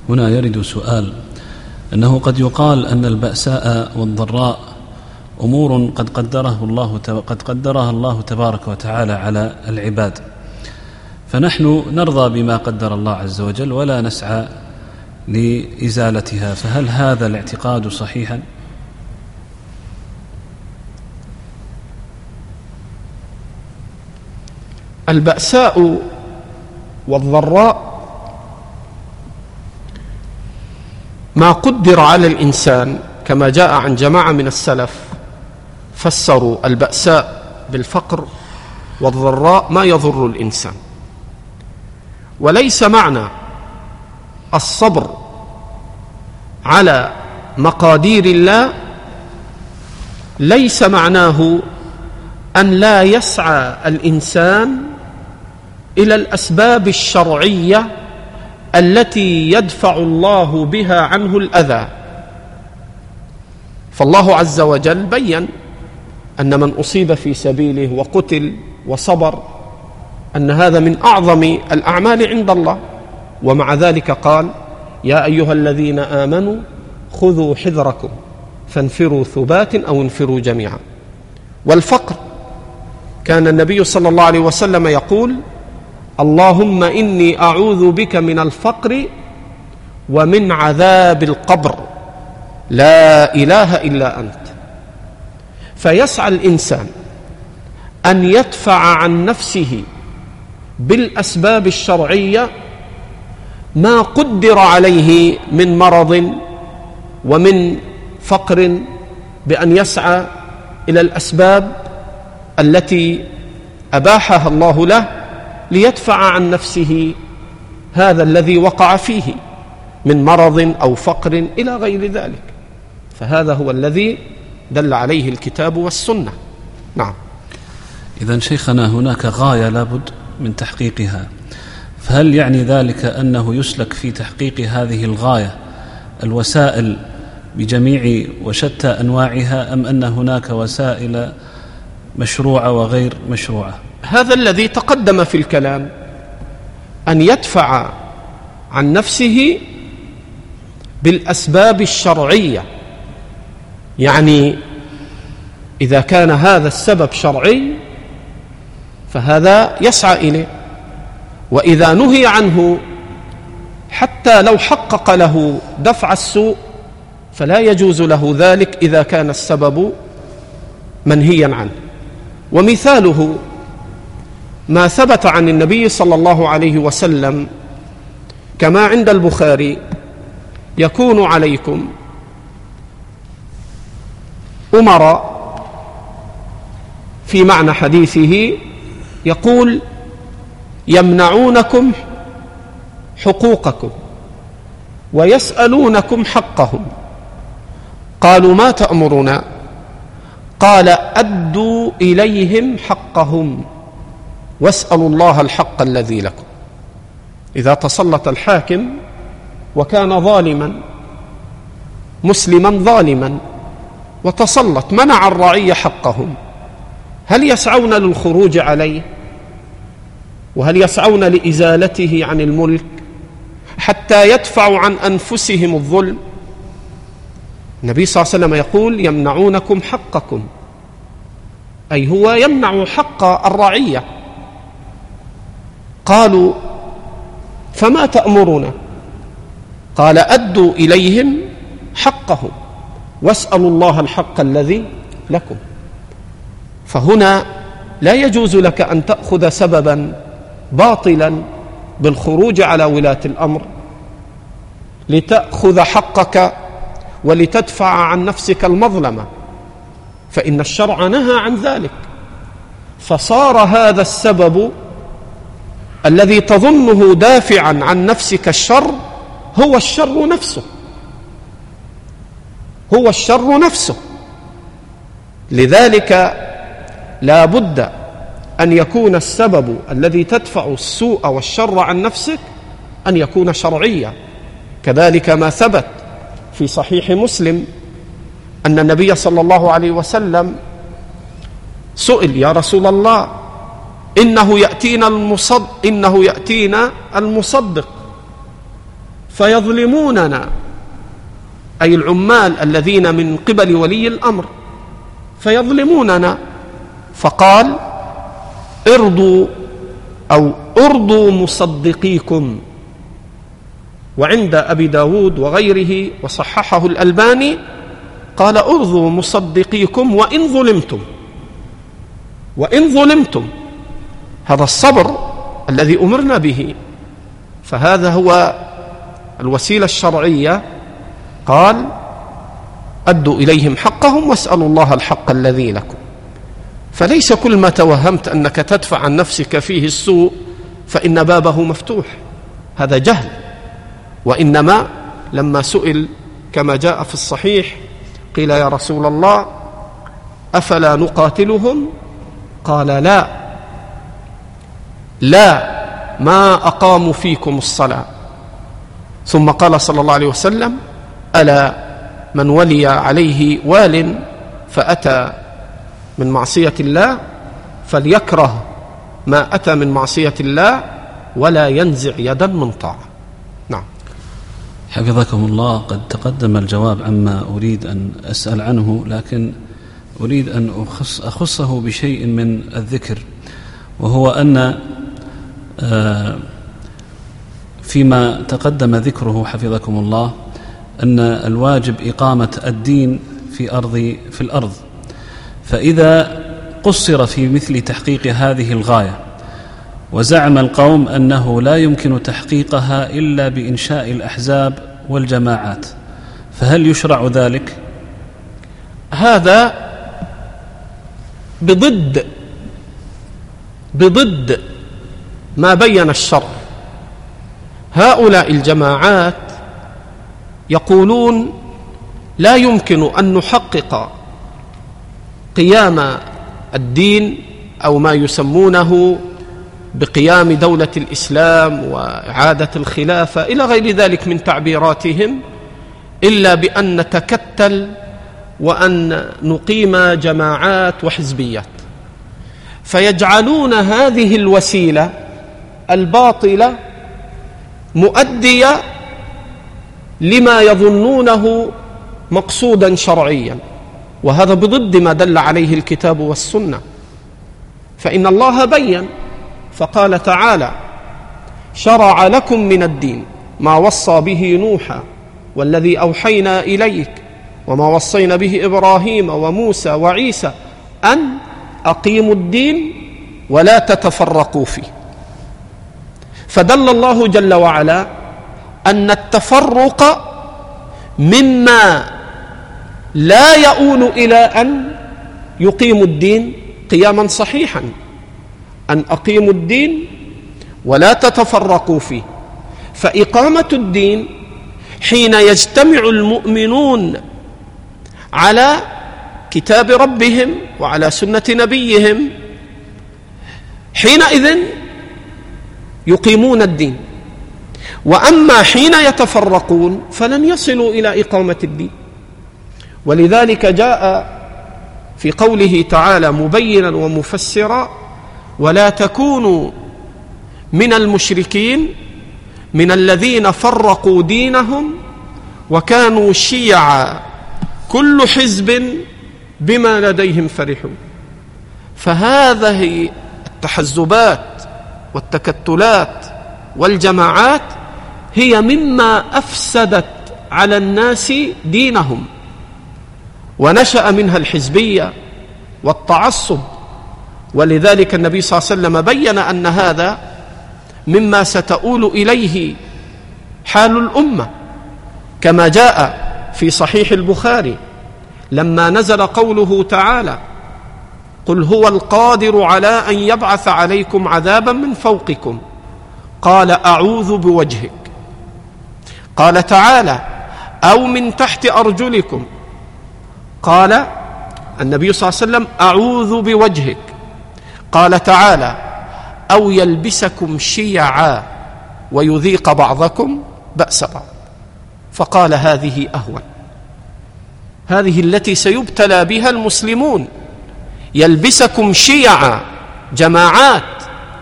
[SPEAKER 2] هنا يرد سؤال أنه قد يقال أن البأساء والضراء أمور قد قدره الله قد قدرها الله تبارك وتعالى على العباد فنحن نرضى بما قدر الله عز وجل ولا نسعى لإزالتها فهل هذا الاعتقاد صحيحا؟
[SPEAKER 1] البأساء والضراء ما قدر على الإنسان كما جاء عن جماعة من السلف فسروا البأساء بالفقر والضراء ما يضر الإنسان وليس معنى الصبر على مقادير الله ليس معناه أن لا يسعى الإنسان الى الاسباب الشرعيه التي يدفع الله بها عنه الاذى فالله عز وجل بين ان من اصيب في سبيله وقتل وصبر ان هذا من اعظم الاعمال عند الله ومع ذلك قال يا ايها الذين امنوا خذوا حذركم فانفروا ثبات او انفروا جميعا والفقر كان النبي صلى الله عليه وسلم يقول اللهم إني أعوذ بك من الفقر ومن عذاب القبر لا إله إلا أنت فيسعى الإنسان أن يدفع عن نفسه بالأسباب الشرعية ما قدر عليه من مرض ومن فقر بأن يسعى إلى الأسباب التي أباحها الله له ليدفع عن نفسه هذا الذي وقع فيه من مرض او فقر الى غير ذلك فهذا هو الذي دل عليه الكتاب والسنه نعم
[SPEAKER 2] اذا شيخنا هناك غايه لابد من تحقيقها فهل يعني ذلك انه يسلك في تحقيق هذه الغايه الوسائل بجميع وشتى انواعها ام ان هناك وسائل مشروعه وغير مشروعه
[SPEAKER 1] هذا الذي تقدم في الكلام أن يدفع عن نفسه بالأسباب الشرعية يعني إذا كان هذا السبب شرعي فهذا يسعى إليه وإذا نهي عنه حتى لو حقق له دفع السوء فلا يجوز له ذلك إذا كان السبب منهيا عنه ومثاله ما ثبت عن النبي صلى الله عليه وسلم كما عند البخاري يكون عليكم أمراء في معنى حديثه يقول يمنعونكم حقوقكم ويسألونكم حقهم قالوا ما تأمرنا قال أدوا إليهم حقهم واسألوا الله الحق الذي لكم إذا تسلط الحاكم وكان ظالما مسلما ظالما وتسلط منع الرعية حقهم هل يسعون للخروج عليه وهل يسعون لإزالته عن الملك حتى يدفعوا عن أنفسهم الظلم النبي صلى الله عليه وسلم يقول يمنعونكم حقكم أي هو يمنع حق الرعية قالوا فما تأمرنا قال أدوا إليهم حقهم واسألوا الله الحق الذي لكم فهنا لا يجوز لك أن تأخذ سببا باطلا بالخروج على ولاة الأمر لتأخذ حقك ولتدفع عن نفسك المظلمة فإن الشرع نهى عن ذلك فصار هذا السبب الذي تظنه دافعا عن نفسك الشر هو الشر نفسه هو الشر نفسه لذلك لا بد ان يكون السبب الذي تدفع السوء والشر عن نفسك ان يكون شرعيا كذلك ما ثبت في صحيح مسلم ان النبي صلى الله عليه وسلم سئل يا رسول الله إنه يأتينا المصد إنه يأتينا المصدق فيظلموننا أي العمال الذين من قبل ولي الأمر فيظلموننا فقال ارضوا أو ارضوا مصدقيكم وعند أبي داود وغيره وصححه الألباني قال ارضوا مصدقيكم وإن ظلمتم وإن ظلمتم هذا الصبر الذي امرنا به فهذا هو الوسيله الشرعيه قال ادوا اليهم حقهم واسالوا الله الحق الذي لكم فليس كل ما توهمت انك تدفع عن نفسك فيه السوء فان بابه مفتوح هذا جهل وانما لما سئل كما جاء في الصحيح قيل يا رسول الله افلا نقاتلهم قال لا لا ما أقاموا فيكم الصلاة ثم قال صلى الله عليه وسلم ألا من ولي عليه وال فأتى من معصية الله فليكره ما أتى من معصية الله ولا ينزع يدا من طاعة نعم
[SPEAKER 2] حفظكم الله قد تقدم الجواب عما أريد أن أسأل عنه لكن أريد أن أخص أخصه بشيء من الذكر وهو أن آه، فيما تقدم ذكره حفظكم الله أن الواجب إقامة الدين في أرض في الأرض فإذا قصر في مثل تحقيق هذه الغاية وزعم القوم أنه لا يمكن تحقيقها إلا بإنشاء الأحزاب والجماعات فهل يشرع ذلك؟
[SPEAKER 1] هذا بضد بضد ما بين الشرع هؤلاء الجماعات يقولون لا يمكن ان نحقق قيام الدين او ما يسمونه بقيام دوله الاسلام واعاده الخلافه الى غير ذلك من تعبيراتهم الا بان نتكتل وان نقيم جماعات وحزبيات فيجعلون هذه الوسيله الباطلة مؤدية لما يظنونه مقصودا شرعيا وهذا بضد ما دل عليه الكتاب والسنه فان الله بين فقال تعالى شرع لكم من الدين ما وصى به نوحا والذي اوحينا اليك وما وصينا به ابراهيم وموسى وعيسى ان اقيموا الدين ولا تتفرقوا فيه فدل الله جل وعلا أن التفرق مما لا يؤول إلى أن يقيم الدين قياما صحيحا أن أقيموا الدين ولا تتفرقوا فيه فإقامة الدين حين يجتمع المؤمنون على كتاب ربهم وعلى سنة نبيهم حينئذ يقيمون الدين واما حين يتفرقون فلن يصلوا الى اقامه الدين ولذلك جاء في قوله تعالى مبينا ومفسرا ولا تكونوا من المشركين من الذين فرقوا دينهم وكانوا شيعا كل حزب بما لديهم فرحون فهذه التحزبات والتكتلات والجماعات هي مما افسدت على الناس دينهم ونشا منها الحزبيه والتعصب ولذلك النبي صلى الله عليه وسلم بين ان هذا مما ستؤول اليه حال الامه كما جاء في صحيح البخاري لما نزل قوله تعالى قل هو القادر على ان يبعث عليكم عذابا من فوقكم قال اعوذ بوجهك قال تعالى او من تحت ارجلكم قال النبي صلى الله عليه وسلم اعوذ بوجهك قال تعالى او يلبسكم شيعا ويذيق بعضكم باس بعض فقال هذه اهون هذه التي سيبتلى بها المسلمون يلبسكم شيعا جماعات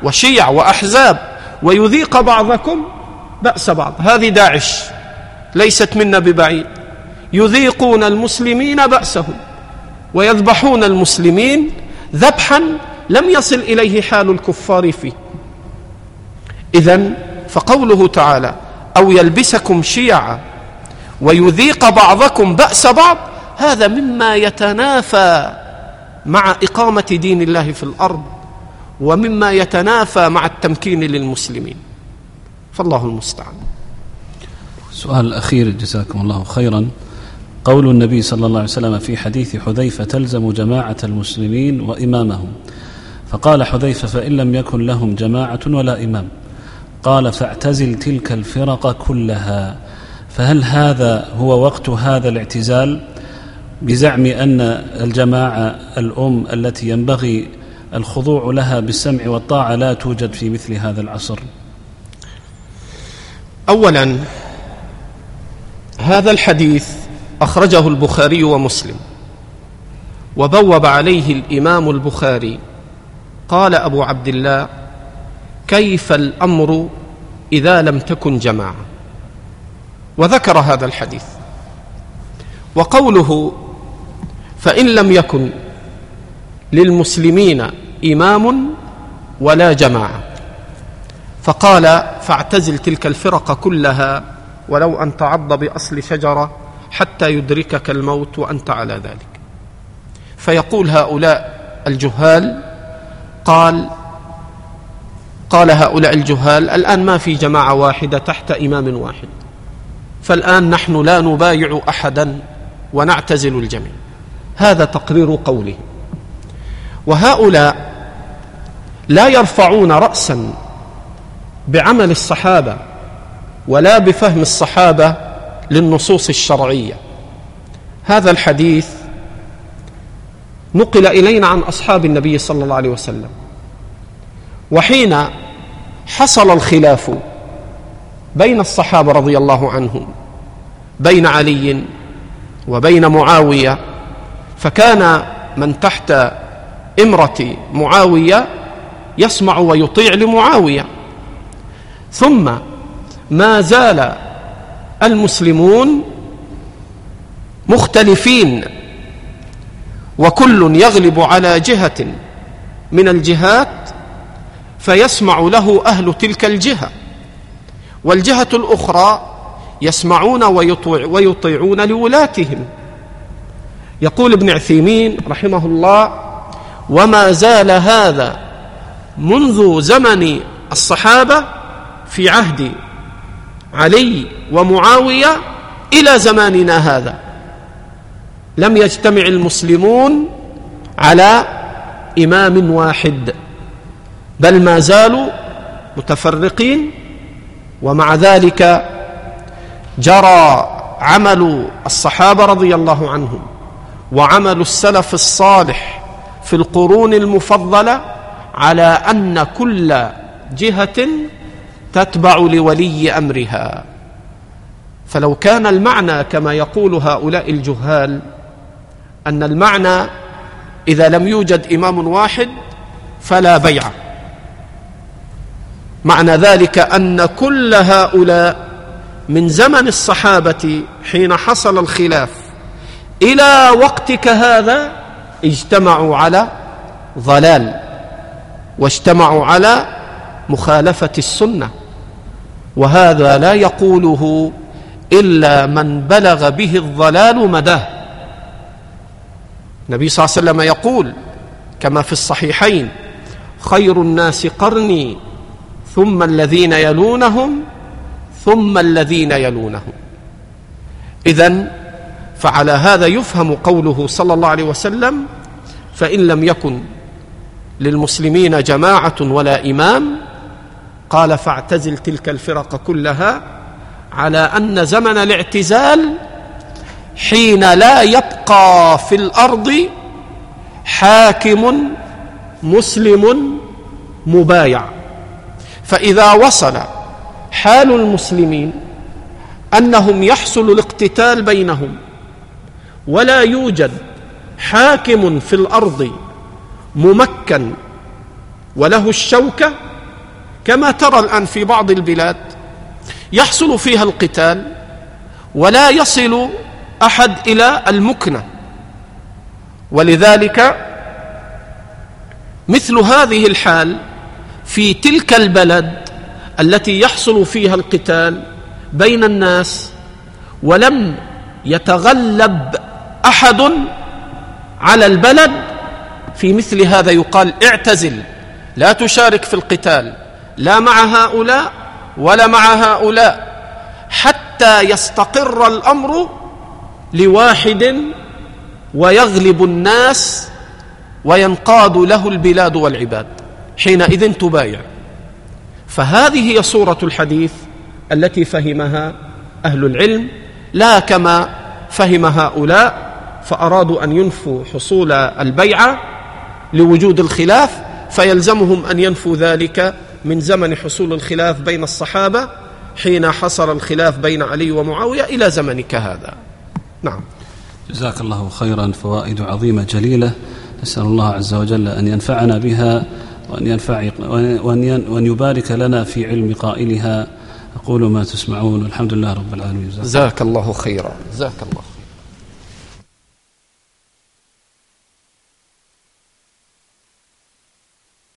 [SPEAKER 1] وشيع وأحزاب ويذيق بعضكم بأس بعض هذه داعش ليست منا ببعيد يذيقون المسلمين بأسهم ويذبحون المسلمين ذبحا لم يصل إليه حال الكفار فيه إذا فقوله تعالى أو يلبسكم شيعا ويذيق بعضكم بأس بعض هذا مما يتنافى مع إقامة دين الله في الأرض ومما يتنافى مع التمكين للمسلمين فالله المستعان
[SPEAKER 2] سؤال الأخير جزاكم الله خيرا قول النبي صلى الله عليه وسلم في حديث حذيفة تلزم جماعة المسلمين وإمامهم فقال حذيفة فإن لم يكن لهم جماعة ولا إمام قال فاعتزل تلك الفرق كلها فهل هذا هو وقت هذا الاعتزال بزعم أن الجماعة الأم التي ينبغي الخضوع لها بالسمع والطاعة لا توجد في مثل هذا العصر
[SPEAKER 1] أولا هذا الحديث أخرجه البخاري ومسلم وبوب عليه الإمام البخاري قال أبو عبد الله كيف الأمر إذا لم تكن جماعة وذكر هذا الحديث وقوله فإن لم يكن للمسلمين إمام ولا جماعة فقال فاعتزل تلك الفرق كلها ولو أن تعض بأصل شجرة حتى يدركك الموت وأنت على ذلك فيقول هؤلاء الجهال قال قال هؤلاء الجهال الآن ما في جماعة واحدة تحت إمام واحد فالآن نحن لا نبايع أحدا ونعتزل الجميع هذا تقرير قوله وهؤلاء لا يرفعون راسا بعمل الصحابه ولا بفهم الصحابه للنصوص الشرعيه هذا الحديث نقل الينا عن اصحاب النبي صلى الله عليه وسلم وحين حصل الخلاف بين الصحابه رضي الله عنهم بين علي وبين معاويه فكان من تحت إمرة معاوية يسمع ويطيع لمعاوية ثم ما زال المسلمون مختلفين وكل يغلب على جهة من الجهات فيسمع له أهل تلك الجهة والجهة الأخرى يسمعون ويطيعون لولاتهم يقول ابن عثيمين رحمه الله وما زال هذا منذ زمن الصحابة في عهد علي ومعاوية إلى زماننا هذا لم يجتمع المسلمون على إمام واحد بل ما زالوا متفرقين ومع ذلك جرى عمل الصحابة رضي الله عنهم وعمل السلف الصالح في القرون المفضله على ان كل جهه تتبع لولي امرها فلو كان المعنى كما يقول هؤلاء الجهال ان المعنى اذا لم يوجد امام واحد فلا بيع معنى ذلك ان كل هؤلاء من زمن الصحابه حين حصل الخلاف إلى وقتك هذا اجتمعوا على ضلال واجتمعوا على مخالفة السنة وهذا لا يقوله إلا من بلغ به الضلال مداه النبي صلى الله عليه وسلم يقول كما في الصحيحين خير الناس قرني ثم الذين يلونهم ثم الذين يلونهم إذا فعلى هذا يفهم قوله صلى الله عليه وسلم فان لم يكن للمسلمين جماعه ولا امام قال فاعتزل تلك الفرق كلها على ان زمن الاعتزال حين لا يبقى في الارض حاكم مسلم مبايع فاذا وصل حال المسلمين انهم يحصل الاقتتال بينهم ولا يوجد حاكم في الارض ممكن وله الشوكه كما ترى الان في بعض البلاد يحصل فيها القتال ولا يصل احد الى المكنه ولذلك مثل هذه الحال في تلك البلد التي يحصل فيها القتال بين الناس ولم يتغلب أحد على البلد في مثل هذا يقال اعتزل لا تشارك في القتال لا مع هؤلاء ولا مع هؤلاء حتى يستقر الأمر لواحد ويغلب الناس وينقاد له البلاد والعباد حينئذ تبايع فهذه هي صورة الحديث التي فهمها أهل العلم لا كما فهم هؤلاء فأرادوا أن ينفوا حصول البيعة لوجود الخلاف فيلزمهم أن ينفوا ذلك من زمن حصول الخلاف بين الصحابة حين حصل الخلاف بين علي ومعاوية إلى زمنك هذا نعم
[SPEAKER 2] جزاك الله خيرا فوائد عظيمة جليلة نسأل الله عز وجل أن ينفعنا بها وأن, ينفع وأن, وأن يبارك لنا في علم قائلها أقول ما تسمعون والحمد لله رب العالمين
[SPEAKER 1] جزاك الله خيرا جزاك الله